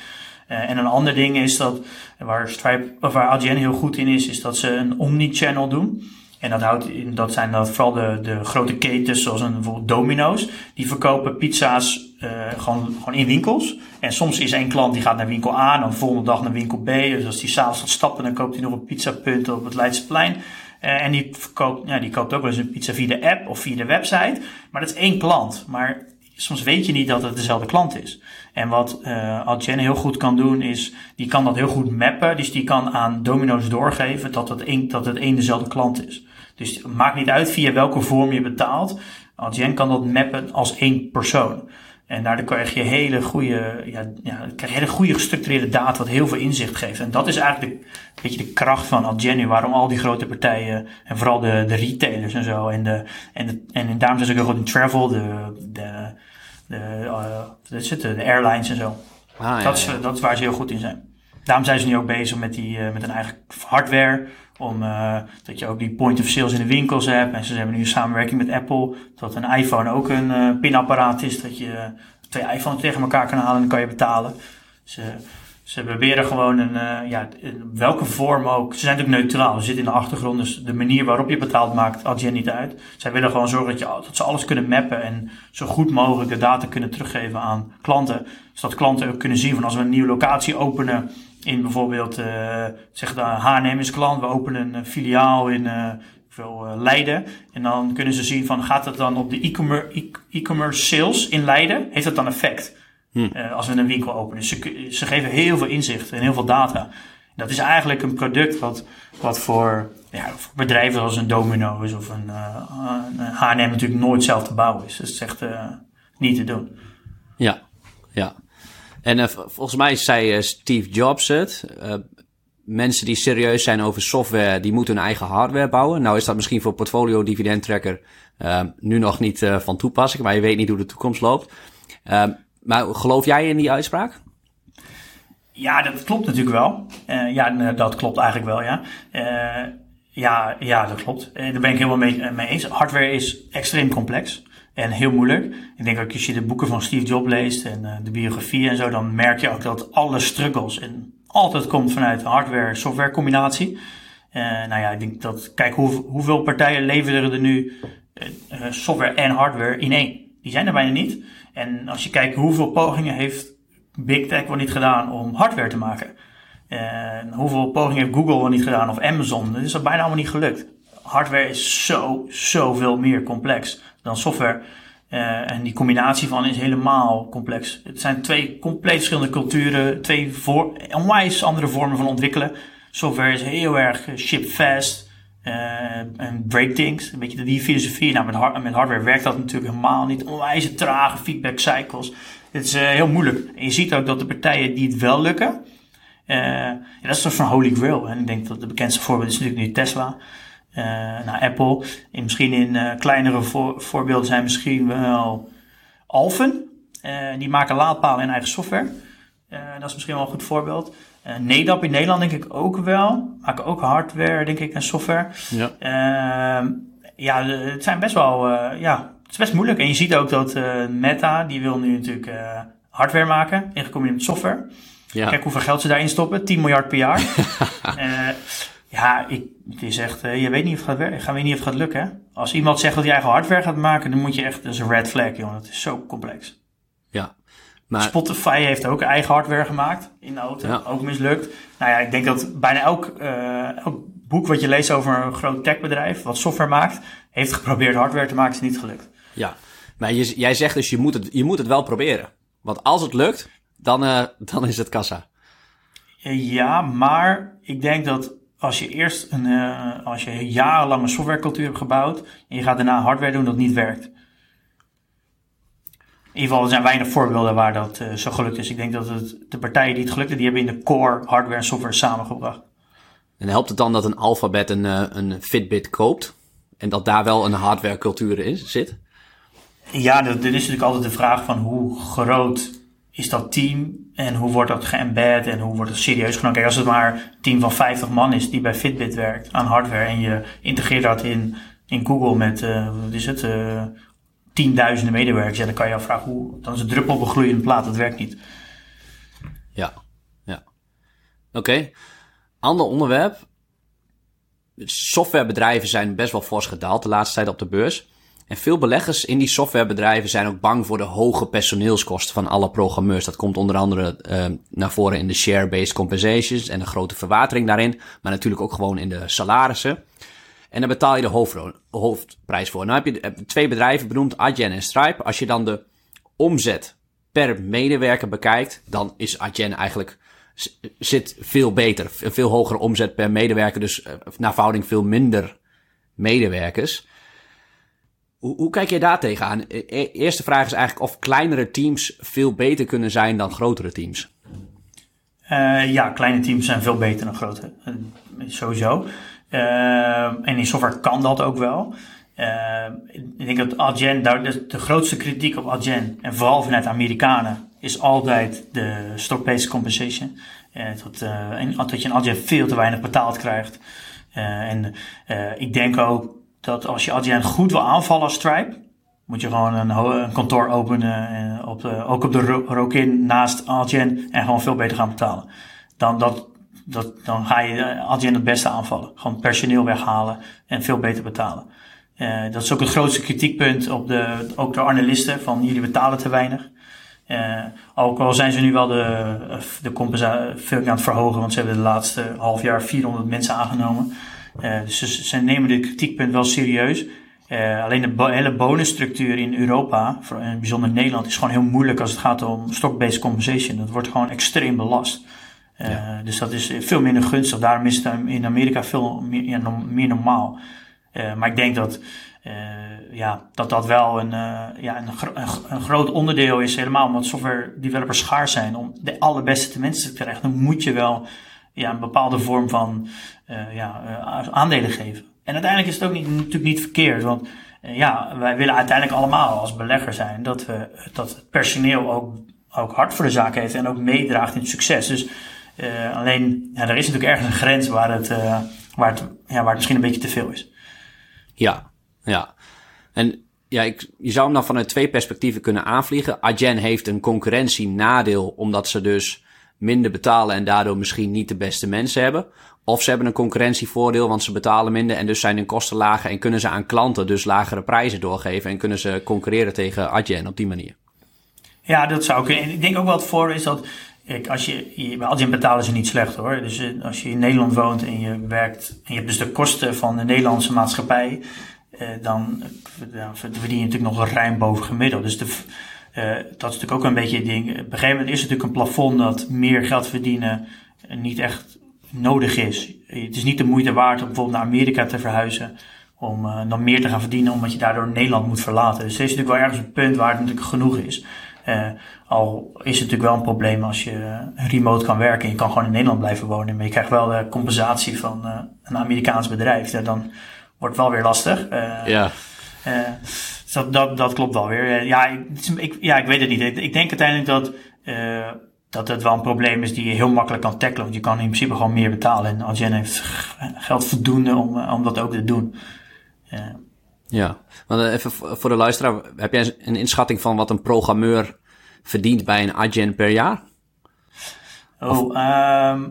En een ander ding is dat, waar, Stripe, of waar Adyen heel goed in is, is dat ze een omni-channel doen. En dat, houdt in, dat zijn dat vooral de, de grote ketens, zoals een, bijvoorbeeld Domino's. Die verkopen pizza's gewoon, gewoon in winkels. En soms is één klant die gaat naar winkel A, dan de volgende dag naar winkel B. Dus als die s'avonds gaat stappen, dan koopt hij nog een pizzapunt op het Leidseplein. Uh, en die, verkoopt, ja, die koopt ook wel eens een pizza via de app of via de website. Maar dat is één klant. Maar soms weet je niet dat het dezelfde klant is. En wat uh, heel goed kan doen is, die kan dat heel goed mappen. Dus die kan aan domino's doorgeven dat het een, dat het één dezelfde klant is. Dus maakt niet uit via welke vorm je betaalt. Adyen kan dat mappen als één persoon. En daardoor krijg je hele goede, ja, ja, krijg je hele goede gestructureerde data wat heel veel inzicht geeft. En dat is eigenlijk de, een beetje de kracht van Adyen waarom al die grote partijen en vooral de, de retailers en zo en de, en, de, en daarom zijn ze ook goed in travel, de, de de, uh, de airlines en zo. Ah, dat, is, dat is waar ze heel goed in zijn. Daarom zijn ze nu ook bezig met, die, uh, met een eigen hardware. Om, uh, dat je ook die point of sales in de winkels hebt. En ze hebben nu een samenwerking met Apple. Dat een iPhone ook een uh, pinapparaat is. Dat je twee iPhones tegen elkaar kan halen en dan kan je betalen. Ze, ze proberen gewoon een, uh, ja, welke vorm ook. Ze zijn natuurlijk neutraal. Ze zitten in de achtergrond. Dus de manier waarop je betaalt maakt Adyen niet uit. Zij willen gewoon zorgen dat, je, dat ze alles kunnen mappen. En zo goed mogelijk de data kunnen teruggeven aan klanten. Zodat klanten ook kunnen zien van als we een nieuwe locatie openen. In bijvoorbeeld, uh, zeg de H&M is klant. We openen een filiaal in uh, veel, Leiden. En dan kunnen ze zien van gaat het dan op de e-commerce sales in Leiden? Heeft dat dan effect? Hm. Als we een winkel openen. Ze, ze geven heel veel inzicht en heel veel data. Dat is eigenlijk een product wat, wat voor, ja, voor bedrijven zoals een Domino's of een, een H&M natuurlijk nooit zelf te bouwen is. Dus het is echt niet te doen. Ja, ja. En volgens mij zei Steve Jobs het. mensen die serieus zijn over software, die moeten hun eigen hardware bouwen. Nou is dat misschien voor portfolio dividend tracker nu nog niet van toepassing, maar je weet niet hoe de toekomst loopt. Maar geloof jij in die uitspraak? Ja, dat klopt natuurlijk wel. Ja, dat klopt eigenlijk wel, ja. Ja, ja, dat klopt. Daar ben ik helemaal mee, eens. Hardware is extreem complex en heel moeilijk. Ik denk ook als je de boeken van Steve Jobs leest en de biografie en zo, dan merk je ook dat alle struggles en altijd komt vanuit hardware-software combinatie. nou ja, ik denk dat, kijk, hoe, hoeveel partijen leveren er nu software en hardware in één? Die zijn er bijna niet. En als je kijkt hoeveel pogingen heeft Big Tech wel niet gedaan om hardware te maken. En hoeveel pogingen heeft Google wel niet gedaan of Amazon. Dat is dat bijna allemaal niet gelukt. Hardware is zo, zoveel meer complex dan software. Uh, en die combinatie van is helemaal complex. Het zijn twee compleet verschillende culturen, twee voor, onwijs andere vormen van ontwikkelen. Software is heel erg ship fast. Uh, en breakthings, een beetje die filosofie. Nou, met, met hardware werkt dat natuurlijk helemaal niet. Onwijs trage feedback cycles. Het is heel moeilijk. En je ziet ook dat de partijen die het wel lukken, dat is een soort van holy grail. En ik denk dat de bekendste voorbeeld is natuurlijk nu Tesla. Nou, Apple. En misschien in kleinere voor, voorbeelden zijn misschien wel Alphen. die maken laadpalen in eigen software. dat is misschien wel een goed voorbeeld. Uh, NEDAP in Nederland denk ik ook wel. Maken ook hardware, denk ik, en software. Ja, uh, ja het zijn best wel, uh, ja, het is best moeilijk. En je ziet ook dat Meta, die wil nu natuurlijk hardware maken in gecombineerd met software. Ja. Kijk hoeveel geld ze daarin stoppen. 10 miljard per jaar. ja, ik, het is echt, uh, je weet niet of het gaat werken. Gaan we niet of het gaat lukken. Hè? Als iemand zegt dat hij eigen hardware gaat maken, dan moet je echt, dat is een red flag, jongen. Dat is zo complex. Ja. Maar... Spotify heeft ook eigen hardware gemaakt in de auto. Ja. Ook mislukt. Nou ja, ik denk dat bijna elk, uh, elk boek wat je leest over een groot techbedrijf wat software maakt, heeft geprobeerd hardware te maken, is niet gelukt. Ja, maar je, jij zegt dus je moet, het, je moet het wel proberen. Want als het lukt, dan, uh, dan is het kassa. Ja, maar ik denk dat als je eerst een, uh, als je jarenlang een softwarecultuur hebt gebouwd en je gaat daarna hardware doen dat niet werkt. In ieder geval, er zijn weinig voorbeelden waar dat uh, zo gelukt is. Ik denk dat het, de partijen die het gelukt hebben, die hebben in de core hardware en software samengebracht. En helpt het dan dat een Alphabet een, uh, een Fitbit koopt? En dat daar wel een hardwarecultuur in zit? Ja, er is natuurlijk altijd de vraag van hoe groot is dat team en hoe wordt dat geëmbed en hoe wordt het serieus genomen. Kijk, als het maar een team van 50 man is die bij Fitbit werkt aan hardware en je integreert dat in, in Google met, uh, wat is het, uh, tienduizenden medewerkers, ja, dan kan je afvragen hoe, dan is het druppel op een gloeiende plaat, dat werkt niet. Ja, ja. Oké. Ander onderwerp. Softwarebedrijven zijn best wel fors gedaald de laatste tijd op de beurs. En veel beleggers in die softwarebedrijven zijn ook bang voor de hoge personeelskosten van alle programmeurs. Dat komt onder andere uh, naar voren in de share-based compensations en de grote verwatering daarin. Maar natuurlijk ook gewoon in de salarissen. En daar betaal je de hoofd, hoofdprijs voor. Nou heb je twee bedrijven benoemd, Adyen en Stripe. Als je dan de omzet per medewerker bekijkt, dan is Adyen eigenlijk zit veel beter. Een veel hogere omzet per medewerker, dus naar verhouding veel minder medewerkers. Hoe, hoe kijk je daar tegenaan? E eerste vraag is eigenlijk of kleinere teams veel beter kunnen zijn dan grotere teams. Uh, ja, kleine teams zijn veel beter dan grote. Uh, sowieso. Uh, en in software kan dat ook wel. ik denk dat Adyen, de, grootste kritiek op Adyen, en vooral vanuit Amerikanen, is altijd de stock-based compensation. dat, en, dat je een Adyen veel te weinig betaald krijgt. en ik denk ook dat als je Adyen goed wil aanvallen als Stripe, moet je gewoon een, een kantoor openen, en op de, ook op de Rokin naast Adyen en gewoon veel beter gaan betalen. Dan, dat, dat, dan ga je Adyen het beste aanvallen. Gewoon personeel weghalen en veel beter betalen. Uh, dat is ook het grootste kritiekpunt op de, ook de analisten van jullie betalen te weinig. Ook al zijn ze nu wel de, de compensatie aan het verhogen, want ze hebben de laatste half jaar 400 mensen aangenomen. Uh, dus ze, ze, nemen dit kritiekpunt wel serieus. Uh, alleen de bo hele bonusstructuur in Europa, voor, in bijzonder Nederland, is gewoon heel moeilijk als het gaat om stock-based compensation. Dat wordt gewoon extreem belast. Ja. Dus dat is veel minder gunstig. Daarom is het in Amerika veel meer, ja, meer normaal. maar ik denk dat, ja, dat dat wel een, ja, een, een, een, groot onderdeel is, helemaal omdat software developers schaars zijn, om de allerbeste mensen te krijgen. Dan moet je wel ja, een bepaalde vorm van uh, ja, uh, aandelen geven. En uiteindelijk is het ook niet, natuurlijk niet verkeerd, want uh, ja, wij willen uiteindelijk allemaal als belegger zijn dat, we, dat het personeel ook, ook hard voor de zaak heeft en ook meedraagt in het succes. Dus alleen, ja, er is natuurlijk ergens een grens waar het, waar, het, ja, waar het misschien een beetje te veel is. Ja, ja. En ja, ik, je zou hem dan vanuit twee perspectieven kunnen aanvliegen. Adyen heeft een concurrentienadeel, omdat ze dus minder betalen en daardoor misschien niet de beste mensen hebben. Of ze hebben een concurrentievoordeel, want ze betalen minder en dus zijn hun kosten lager en kunnen ze aan klanten dus lagere prijzen doorgeven en kunnen ze concurreren tegen Adyen op die manier. Ja, dat zou kunnen. En ik denk ook wel het voor is dat, kijk, als je, bij Adyen betalen ze niet slecht hoor. Dus eh, als je in Nederland woont en je werkt en je hebt dus de kosten van de Nederlandse maatschappij, eh, dan, dan verdien je natuurlijk nog ruim boven gemiddeld. Dus de, dat is natuurlijk ook een beetje het ding. Op een gegeven moment is het natuurlijk een plafond dat meer geld verdienen niet echt nodig is. Het is niet de moeite waard om bijvoorbeeld naar Amerika te verhuizen. Om uh, dan meer te gaan verdienen omdat je daardoor Nederland moet verlaten. Dus er is natuurlijk wel ergens een punt waar het natuurlijk genoeg is. Uh, al is het natuurlijk wel een probleem als je remote kan werken en je kan gewoon in Nederland blijven wonen. Maar je krijgt wel de compensatie van uh, een Amerikaans bedrijf. Ja, dan wordt het wel weer lastig. ja. Dus dat, dat, dat klopt wel weer. Ja, ik, ja, ik weet het niet. Ik, denk uiteindelijk dat, uh, dat het wel een probleem is die je heel makkelijk kan tackelen. Want je kan in principe gewoon meer betalen. En Algen heeft geld voldoende om, eh, om dat ook te doen. Uh. Ja, want even voor de luisteraar. Heb jij een inschatting van wat een programmeur verdient bij een agent per jaar? Oh, ehm,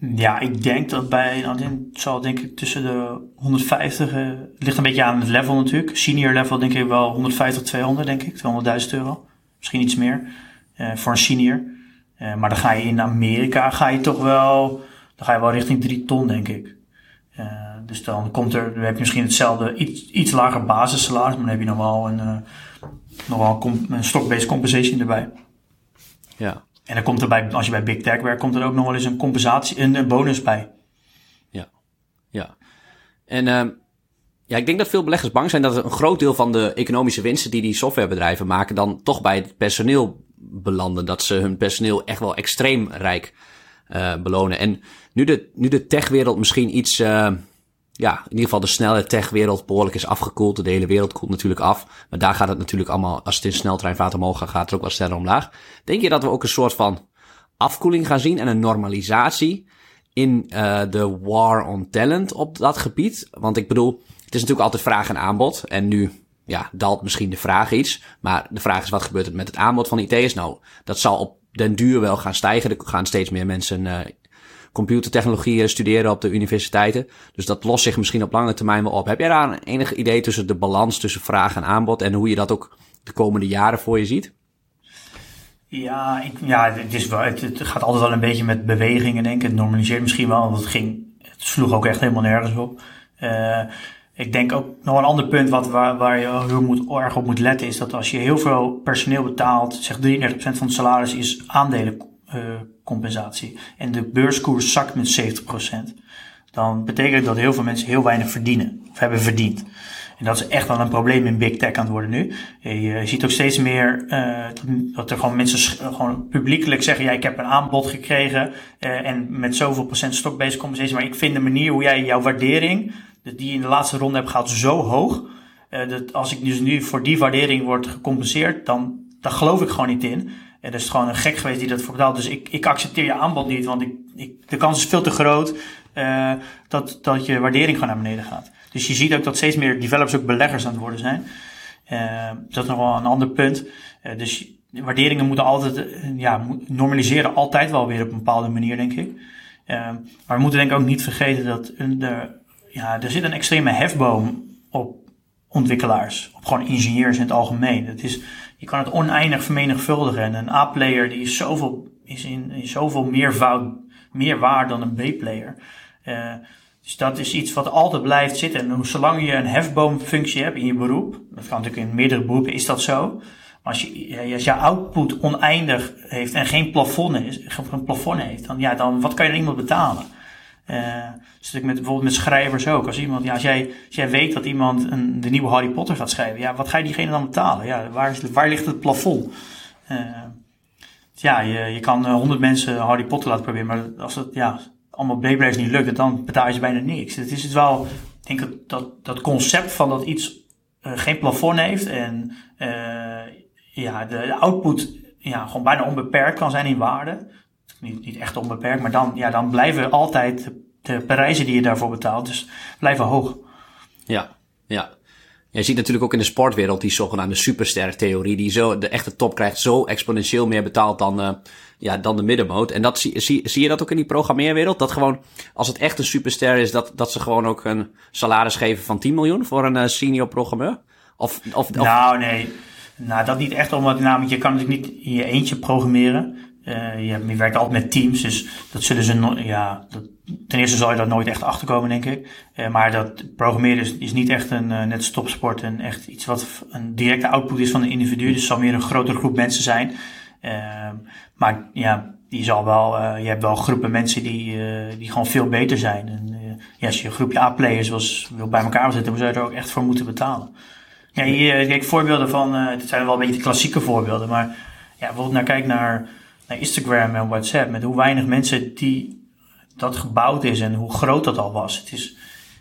ja, ik denk dat bij een agent zal denk ik tussen de 150, uh, ligt een beetje aan het level natuurlijk. Senior level denk ik wel 150, 200 denk ik, 200.000 euro. Misschien iets meer uh, voor een senior. Uh, maar dan ga je in Amerika ga je toch wel, dan ga je wel richting 3 ton denk ik. dus dan komt er, dan heb je misschien hetzelfde, iets, iets lager basissalaris, maar dan heb je nog wel een, nog een, een stock-based compensation erbij. Ja. En dan komt er bij, als je bij Big Tech werkt, komt er ook nog wel eens een compensatie, een, een bonus bij. Ja, ja. En uh, ja, ik denk dat veel beleggers bang zijn dat een groot deel van de economische winsten die die softwarebedrijven maken, dan toch bij het personeel belanden. Dat ze hun personeel echt wel extreem rijk uh, belonen. En nu de, nu de techwereld misschien iets, uh, ja, in ieder geval de snelle techwereld behoorlijk is afgekoeld. De hele wereld koelt natuurlijk af. Maar daar gaat het natuurlijk allemaal, als het in sneltreinvaart omhoog gaat, gaat ook wel sneller omlaag. Denk je dat we ook een soort van afkoeling gaan zien en een normalisatie in uh, de war on talent op dat gebied? Want ik bedoel, het is natuurlijk altijd vraag en aanbod. En nu, ja, daalt misschien de vraag iets. Maar de vraag is, wat gebeurt er met het aanbod van IT's? Nou, dat zal op den duur wel gaan stijgen. Er gaan steeds meer mensen uh, computertechnologie studeren op de universiteiten. Dus dat lost zich misschien op lange termijn wel op. Heb jij daar een enig idee tussen de balans tussen vraag en aanbod en hoe je dat ook de komende jaren voor je ziet? Ja, ja het, is wel, het, gaat altijd wel een beetje met bewegingen, denk ik. Het normaliseert misschien wel, want het, ging, het sloeg ook echt helemaal nergens op. Uh, ik denk ook nog een ander punt wat, waar, waar je heel moet, erg op moet letten, is dat als je heel veel personeel betaalt, zeg 33% van het salaris is aandelen uh, compensatie. En de beurskoers zakt met 70%. Dan betekent dat heel veel mensen heel weinig verdienen. Of hebben verdiend. En dat is echt wel een probleem in big tech aan het worden nu. Je ziet ook steeds meer uh, dat er gewoon mensen gewoon publiekelijk zeggen: ja, ik heb een aanbod gekregen uh, en met zoveel procent stock-based. Maar ik vind de manier hoe jij jouw waardering, die je in de laatste ronde hebt gehad, zo hoog. Dat als ik dus nu voor die waardering word gecompenseerd, dan, dan geloof ik gewoon niet in. En dat is gewoon een gek geweest die dat voor betaalt. Dus ik, ik accepteer je aanbod niet, want ik, ik, de kans is veel te groot uh, dat, dat je waardering gewoon naar beneden gaat. Dus je ziet ook dat steeds meer developers ook beleggers aan het worden zijn. Uh, dat is nog wel een ander punt. Uh, dus waarderingen moeten altijd, ja, normaliseren altijd wel weer op een bepaalde manier, denk ik. maar we moeten denk ik ook niet vergeten dat de, ja, er zit een extreme hefboom op ontwikkelaars. Op gewoon ingenieurs in het algemeen. Het is, je kan het oneindig vermenigvuldigen. En een A-player die is zoveel, is in, in zoveel meervoud, meer waard dan een B-player. Uh, dus dat is iets wat altijd blijft zitten. En zolang je een hefboomfunctie hebt in je beroep, dat kan natuurlijk in meerdere beroepen, is dat zo. Maar als je, als je output oneindig heeft en geen plafond, is, geen plafond heeft, dan, ja, dan wat kan je aan iemand betalen? Uh, dus met, bijvoorbeeld met schrijvers ook. Als, iemand, ja, als, jij, jij weet dat iemand een, de nieuwe Harry Potter gaat schrijven, ja, wat ga je diegene dan betalen? Ja, waar, is, waar ligt het plafond? Uh, ja, je, je kan honderd mensen Harry Potter laten proberen, maar als het ja, allemaal Beyblades niet lukt, dan betaal je bijna niks. Het is het wel, ik denk dat dat concept van dat iets uh, geen plafond heeft en ja, de, de output ja, gewoon bijna onbeperkt kan zijn in waarde niet, niet echt onbeperkt, maar dan, ja, dan blijven altijd de prijzen die je daarvoor betaalt, dus blijven hoog. Ja, ja. Je ziet natuurlijk ook in de sportwereld die zogenaamde superster-theorie, die zo de echte top krijgt, zo exponentieel meer betaald dan, uh, ja, dan de middenmoot. En dat zie, zie, zie je dat ook in die programmeerwereld? Dat gewoon, als het echt een superster is, dat, dat ze gewoon ook een salaris geven van 10 miljoen voor een uh, senior programmeur? Of, of, of, Nou, nee. Nou, dat niet echt, omdat namelijk je kan natuurlijk niet in je eentje programmeren. Uh, je, je, werkt altijd met teams, dus dat zullen ze no ja, dat, ten eerste zal je dat nooit echt achterkomen, denk ik. Uh, maar dat programmeren is, is niet echt een uh, net stopsport en echt iets wat een directe output is van een individu. Dus het zal meer een grotere groep mensen zijn. Ehm, maar ja, die zal wel, je hebt wel groepen mensen die, die gewoon veel beter zijn. En ja, als je een groepje A-players wil bij elkaar zetten, dan zou je er ook echt voor moeten betalen. Ja, hier, kijk, voorbeelden van, het zijn wel een beetje de klassieke voorbeelden, maar ja, bijvoorbeeld naar kijk naar naar Instagram en WhatsApp, met hoe weinig mensen die dat gebouwd is en hoe groot dat al was. Het is,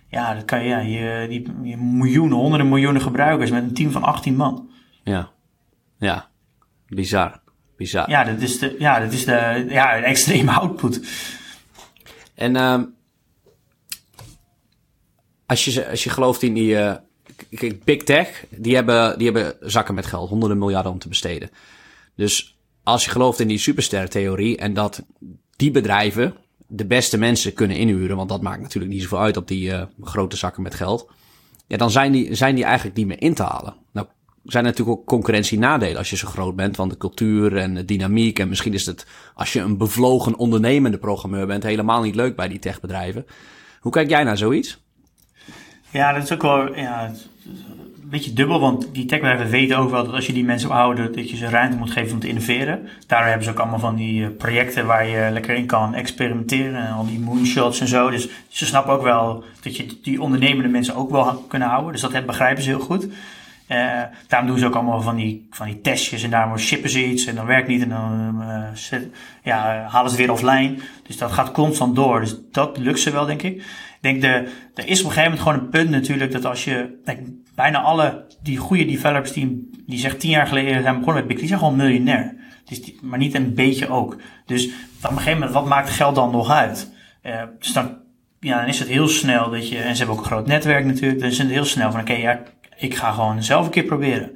ja, dat kan je, ja, je, die, je miljoenen, honderden miljoenen gebruikers met een team van 18 man. Ja, ja, bizar, bizar. Ja, dat is de, ja, dat is de, ja, een extreme output. En uh, als, je, als je gelooft in die uh, Big Tech, die hebben, die hebben zakken met geld, honderden miljarden om te besteden. Dus als je gelooft in die supersterrentheorie en dat die bedrijven de beste mensen kunnen inhuren, want dat maakt natuurlijk niet zoveel uit op die uh, grote zakken met geld. Ja, dan zijn die, zijn die eigenlijk niet meer in te halen. Nou, zijn natuurlijk ook concurrentienadelen als je zo groot bent, van de cultuur en de dynamiek. En misschien is het, als je een bevlogen ondernemende programmeur bent, helemaal niet leuk bij die techbedrijven. Hoe kijk jij naar zoiets? Ja, dat is ook wel ja, een beetje dubbel, want die techbedrijven weten ook wel dat als je die mensen houden, dat je ze ruimte moet geven om te innoveren. Daar hebben ze ook allemaal van die eh, projecten waar je lekker in kan experimenteren en al die moonshots en zo. Dus ze snappen ook wel dat je die ondernemende mensen ook wel kunnen houden. Dus dat begrijpen ze heel goed. Uh, daarom doen ze ook allemaal van die, van die testjes en daarom shippen ze iets en dan werkt niet en dan uh, ja, halen ze weer offline. Dus dat gaat constant door. Dus dat lukt ze wel, denk ik. Ik denk, de, er is op een gegeven moment gewoon een punt natuurlijk dat als je, bijna alle die goede developers die, die zeg tien jaar geleden zijn begonnen met Big, die zijn gewoon miljonair. Dus maar niet een beetje ook. Dus op een gegeven moment, wat maakt geld dan nog uit? Uh, dus dan, ja, dan is het heel snel dat je, en ze hebben ook een groot netwerk natuurlijk, dan is het heel snel van, oké, ja, ik ga gewoon zelf een keer proberen.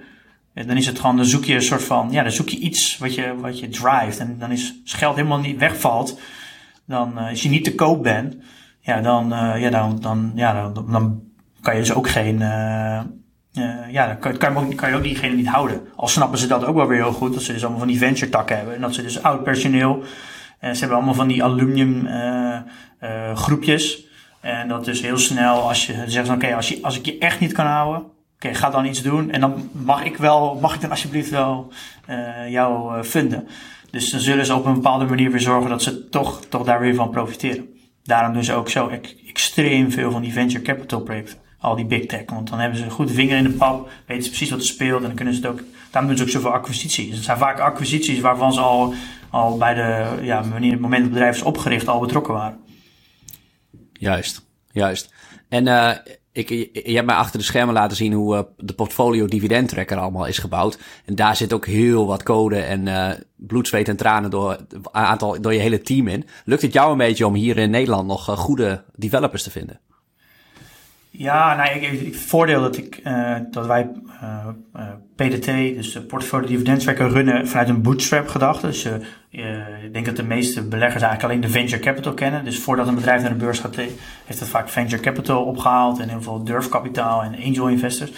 En dan is het gewoon, dan zoek je een soort van, ja, dan zoek je iets wat je, wat je drive. En dan is, als geld helemaal niet wegvalt, dan, uh, als je niet te koop bent, ja, dan, uh, ja, dan, dan, ja, dan, dan kan je dus ook geen, uh, ja, dan kan, kan, je ook, kan je ook diegene niet houden. Al snappen ze dat ook wel weer heel goed, dat ze dus allemaal van die venture takken hebben. En dat ze dus oud personeel, en ze hebben allemaal van die alumnium groepjes. En dat dus heel snel, als je zegt oké, als, je, als ik je echt niet kan houden, oké, ga dan iets doen. En dan mag ik wel, mag ik dan alsjeblieft wel uh, jou vinden. Dus dan zullen ze op een bepaalde manier weer zorgen dat ze toch, toch daar weer van profiteren. Daarom ze ook zo extreem veel van die venture capital projecten. Al die big tech. Want dan hebben ze een goede vinger in de pap, weten ze precies wat er speelt en dan kunnen ze het ook. Daarom doen ze ook zoveel acquisities. Het zijn vaak acquisities waarvan ze al, al bij de, ja, wanneer het moment het bedrijf is opgericht, al betrokken waren. Juist, juist. En uh, ik, je hebt mij achter de schermen laten zien hoe uh, de portfolio dividend tracker allemaal is gebouwd. En daar zit ook heel wat code en uh, bloed, zweet en tranen door, aantal, door je hele team in. Lukt het jou een beetje om hier in Nederland nog uh, goede developers te vinden? Ja, nou, ik, het voordeel dat, ik, uh, dat wij uh, uh, PDT, dus de Portfolio Dividend Tracker, runnen vanuit een bootstrap gedachte. Dus ik denk dat de meeste beleggers eigenlijk alleen de venture capital kennen. Dus voordat een bedrijf naar de beurs gaat, heeft het vaak venture capital opgehaald en heel veel durfkapitaal en angel investors.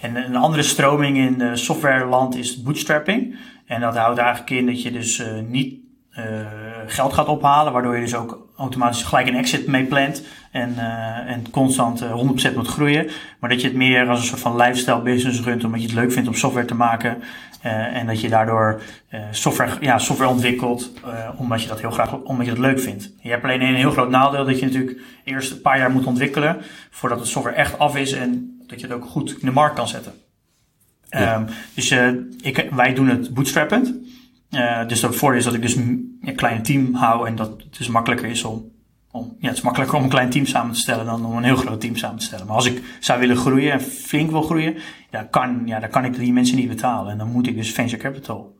En een andere stroming in softwareland is bootstrapping. En dat houdt eigenlijk in dat je dus niet geld gaat ophalen, waardoor je dus ook automatisch gelijk een exit mee plant en, uh, en constant uh, eh, 100% moet groeien. Maar dat je het meer als een soort van lifestyle business runt, omdat je het leuk vindt om software te maken. en dat je daardoor software, ja, software ontwikkelt, omdat je dat heel graag, omdat je dat leuk vindt. Je hebt alleen een heel groot nadeel dat je natuurlijk eerst een paar jaar moet ontwikkelen voordat de software echt af is en dat je het ook goed in de markt kan zetten. Ja. Um, dus ik, wij doen het bootstrappend. Uh, dus het voordeel is dat ik dus een, klein team hou en dat het dus makkelijker is om, om, ja, het is makkelijker om een klein team samen te stellen dan om een heel groot team samen te stellen. Maar als ik zou willen groeien en flink wil groeien, ja, kan, ja, dan kan ik die mensen niet betalen. En dan moet ik dus venture capital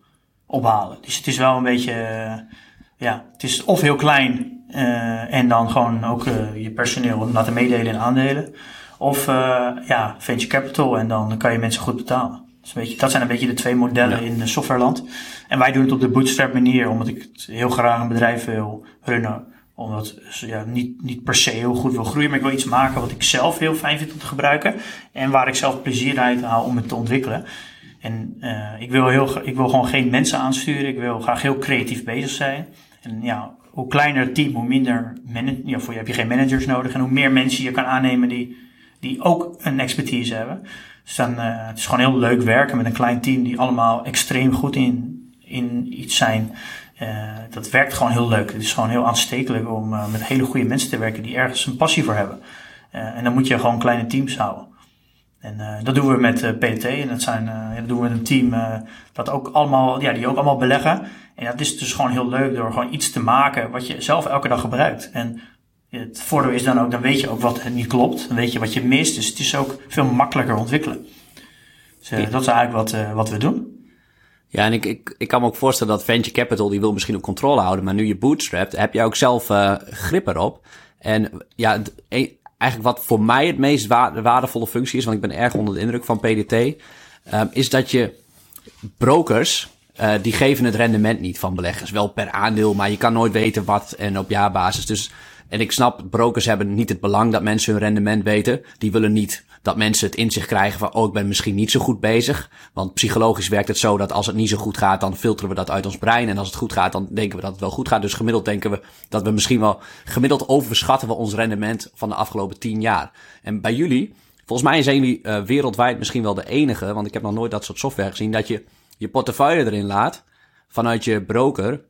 ophalen. Dus het is wel een beetje, uh, ja, het is of heel klein uh, en dan gewoon ook je personeel laten meedelen in aandelen. Of ja, venture capital en dan kan je mensen goed betalen. Dus weet je, dat zijn een beetje de twee modellen in de softwareland. En wij doen het op de bootstrap manier, omdat ik het heel graag een bedrijf wil runnen. Omdat ja, niet, niet per se heel goed wil groeien, maar ik wil iets maken wat ik zelf heel fijn vind om te gebruiken. En waar ik zelf plezier uit haal om het te ontwikkelen. En uh, ik, wil heel, ik wil gewoon geen mensen aansturen. Ik wil graag heel creatief bezig zijn. En ja, hoe kleiner het team, hoe minder ja, voor je heb je geen managers nodig. En hoe meer mensen je kan aannemen die, die ook een expertise hebben. Dus dan, uh, het is gewoon heel leuk werken met een klein team die allemaal extreem goed in, in iets zijn. Uh, dat werkt gewoon heel leuk. Het is gewoon heel aanstekelijk om uh, met hele goede mensen te werken die ergens een passie voor hebben. en dan moet je gewoon kleine teams houden. En dat doen we met PT. En dat, zijn, dat doen we met een team dat ook allemaal, ja, die ook allemaal beleggen. En dat is dus gewoon heel leuk door gewoon iets te maken wat je zelf elke dag gebruikt. En het voordeel is dan ook, dan weet je ook wat niet klopt. Dan weet je wat je mist. Dus het is ook veel makkelijker ontwikkelen. Dus uh, dat is eigenlijk wat, uh, wat we doen. Ja, en ik, ik, ik kan me ook voorstellen dat venture capital, die wil misschien ook controle houden. Maar nu je bootstrapt, heb je ook zelf uh, grip erop. En ja, e, eigenlijk wat voor mij het meest waardevolle functie is, want ik ben erg onder de indruk van PDT, um, is dat je brokers uh, die geven het rendement niet van beleggers. Wel per aandeel, maar je kan nooit weten wat en op jaarbasis. Dus, en ik snap, brokers hebben niet het belang dat mensen hun rendement weten. Die willen niet dat mensen het in zich krijgen van, oh, ik ben misschien niet zo goed bezig. Want psychologisch werkt het zo dat als het niet zo goed gaat, dan filteren we dat uit ons brein. En als het goed gaat, dan denken we dat het wel goed gaat. Dus gemiddeld denken we dat we misschien wel, gemiddeld overschatten we ons rendement van de afgelopen tien jaar. En bij jullie, volgens mij zijn jullie uh, wereldwijd misschien wel de enige, want ik heb nog nooit dat soort software gezien, dat je je portefeuille erin laat vanuit je broker.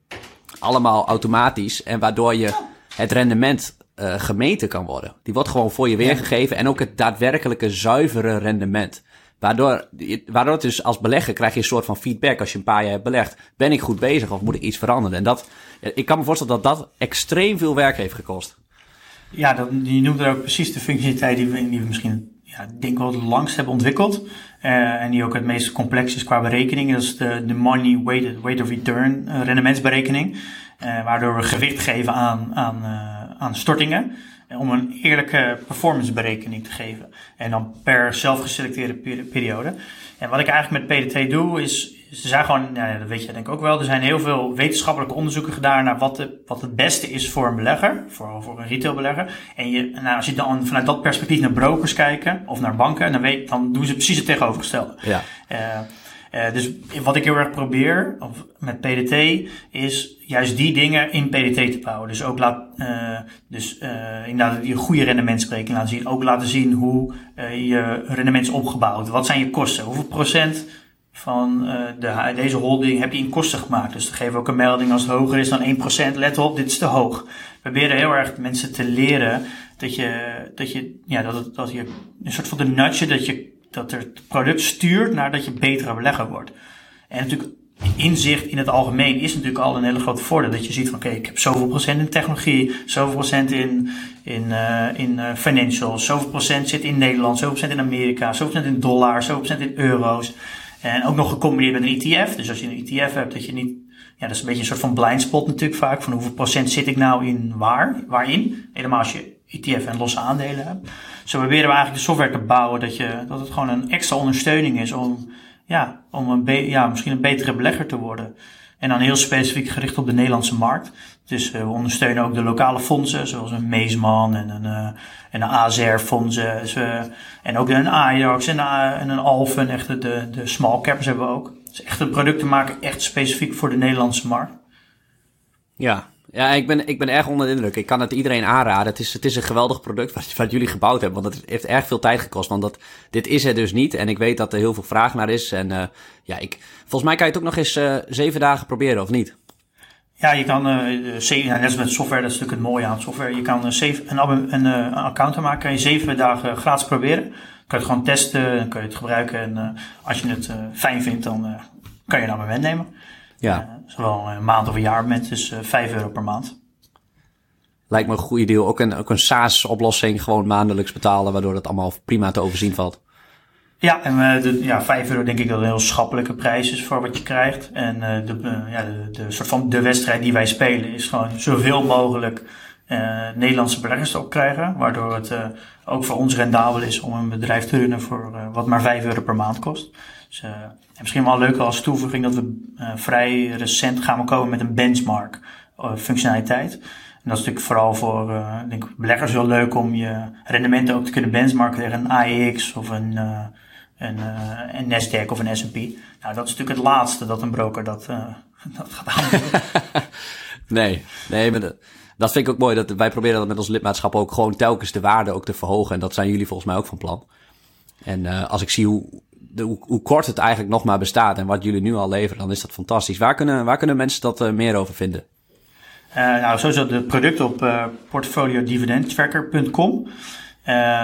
Allemaal automatisch. En waardoor je het rendement uh, gemeten kan worden. Die wordt gewoon voor je weergegeven. En ook het daadwerkelijke zuivere rendement. Waardoor, waardoor het dus als belegger krijg je een soort van feedback als je een paar jaar hebt belegd. Ben ik goed bezig of moet ik iets veranderen? En dat, ik kan me voorstellen dat dat extreem veel werk heeft gekost. Ja, dat, je noemt er ook precies de functionaliteit die we, die we misschien ja, denk wel het langst hebben ontwikkeld. Uh, en die ook het meest complex is qua berekening. Dat is de, de money weighted weight of return uh, rendementsberekening. Uh, waardoor we gewicht geven aan, aan, aan stortingen. Om een eerlijke performanceberekening te geven. En dan per zelfgeselecteerde periode. En wat ik eigenlijk met PDT doe, is, ze zijn gewoon, nou, dat weet je denk ik ook wel, er zijn heel veel wetenschappelijke onderzoeken gedaan naar wat, de, wat het beste is voor een belegger, voor, voor een retailbelegger. En je, nou, als je dan vanuit dat perspectief naar brokers kijken of naar banken, dan, weet, dan doen ze precies het tegenovergestelde. Ja. Uh, uh, dus wat ik heel erg probeer of met PDT is juist die dingen in PDT te bouwen. Dus ook laat, uh, dus uh, inderdaad je goede rendementsberekening laten zien. Ook laten zien hoe je rendement is opgebouwd. Wat zijn je kosten? Hoeveel procent van de, deze holding heb je in kosten gemaakt. Dus dan geven we ook een melding als het hoger is dan 1%. Let op, dit is te hoog. We proberen heel erg mensen te leren dat je, dat je, ja, dat, dat je een soort van de nudge, dat je, dat er het product stuurt naar dat je betere belegger wordt. En natuurlijk, inzicht in het algemeen is natuurlijk al een hele grote voordeel. Dat je ziet van, oké, ik heb zoveel procent in technologie, zoveel procent in, in, uh, in uh, financials, zoveel procent zit in Nederland, zoveel procent in Amerika, zoveel procent in dollar, zoveel procent in euro's. En ook nog gecombineerd met een ETF. Dus als je een ETF hebt, dat je niet, ja, dat is een beetje een soort van blind spot natuurlijk vaak. Van hoeveel procent zit ik nou in waar, waarin? Helemaal als je ETF en losse aandelen hebt. Zo proberen we eigenlijk de software te bouwen dat, je, dat het gewoon een extra ondersteuning is om, ja, om een ja, misschien een betere belegger te worden. En dan heel specifiek gericht op de Nederlandse markt. Dus uh, we ondersteunen ook de lokale fondsen, zoals een Meesman en een, uh, en een AZR-fondsen. Dus, en ook een Ajax en, en een Alphen, echt de, de small caps hebben we ook. Dus echt een product te maken, echt specifiek voor de Nederlandse markt. Ja, ja ik, ben, ik ben erg onder de indruk. Ik kan het iedereen aanraden. Het is, het is een geweldig product wat, jullie gebouwd hebben. Want het heeft erg veel tijd gekost. Want dat, dit is er dus niet. En ik weet dat er heel veel vraag naar is. En ja, ik, volgens mij kan je het ook nog eens zeven dagen proberen, of niet? Ja, je kan, uh, net met software, dat is natuurlijk het mooie aan software. Je kan uh, een, een, een account maken, kan je zeven dagen gratis proberen. Kan je het gewoon testen, dan kan je het gebruiken. En uh, als je het fijn vindt, dan kan je een abonnement nemen. Ja. zowel een maand of een jaar abonnement, dus 5 euro per maand. Lijkt me een goede deal. Ook een, ook een SaaS-oplossing, gewoon maandelijks betalen, waardoor dat allemaal prima te overzien valt. Ja, en uh, de, ja, 5 euro denk ik dat een heel schappelijke prijs is voor wat je krijgt. En uh, de, uh, ja, de, de, soort van de wedstrijd die wij spelen is gewoon zoveel mogelijk Nederlandse beleggers te opkrijgen. Waardoor het ook voor ons rendabel is om een bedrijf te runnen voor wat maar 5 euro per maand kost. Dus, en misschien wel leuk als toevoeging dat we vrij recent gaan komen met een benchmark functionaliteit. En dat is natuurlijk vooral voor uh, denk beleggers wel leuk om je rendementen ook te kunnen benchmarken tegen een AEX of een, uh, een, uh, een Nasdaq of een S&P. Nou, dat is natuurlijk het laatste dat een broker dat, dat gaat aanbieden. nee, nee, maar dat, dat vind ik ook mooi. Dat wij proberen dat met ons lidmaatschap ook gewoon telkens de waarde ook te verhogen. En dat zijn jullie volgens mij ook van plan. En als ik zie hoe, de, hoe, kort het eigenlijk nog maar bestaat en wat jullie nu al leveren, dan is dat fantastisch. Waar kunnen, waar kunnen mensen dat meer over vinden? Uh, nou, sowieso de product op uh, portfoliodividendtracker.com.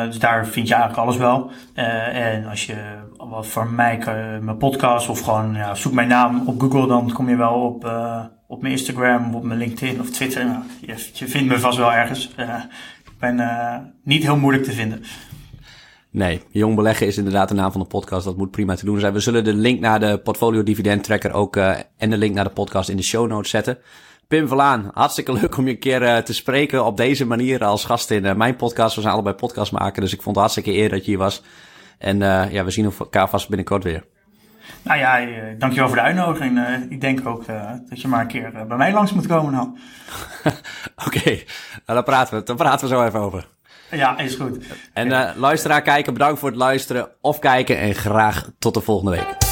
Dus daar vind je eigenlijk alles wel. en als je wat voor mij mijn podcast of gewoon ja, zoek mijn naam op Google, dan kom je wel op, op mijn Instagram, op mijn LinkedIn of Twitter. Nou, je, je, vindt me vast wel ergens. ik ben niet heel moeilijk te vinden. Nee, Jong Beleggen is inderdaad de naam van de podcast. Dat moet prima te doen zijn. We zullen de link naar de portfolio dividend tracker ook en de link naar de podcast in de show notes zetten. Pim Verlaan, hartstikke leuk om je een keer te spreken op deze manier als gast in mijn podcast. We zijn allebei podcast maken, dus ik vond het hartstikke eer dat je hier was. En ja, we zien elkaar vast binnenkort weer. Nou ja, eh, dankjewel voor de uitnodiging. Eh, ik denk ook eh, dat je maar een keer bij mij langs moet komen dan. Oké, nou, daar, praten we, daar praten we zo even over. Ja, is goed. En luisteraar, kijken, bedankt voor het luisteren of kijken en graag tot de volgende week.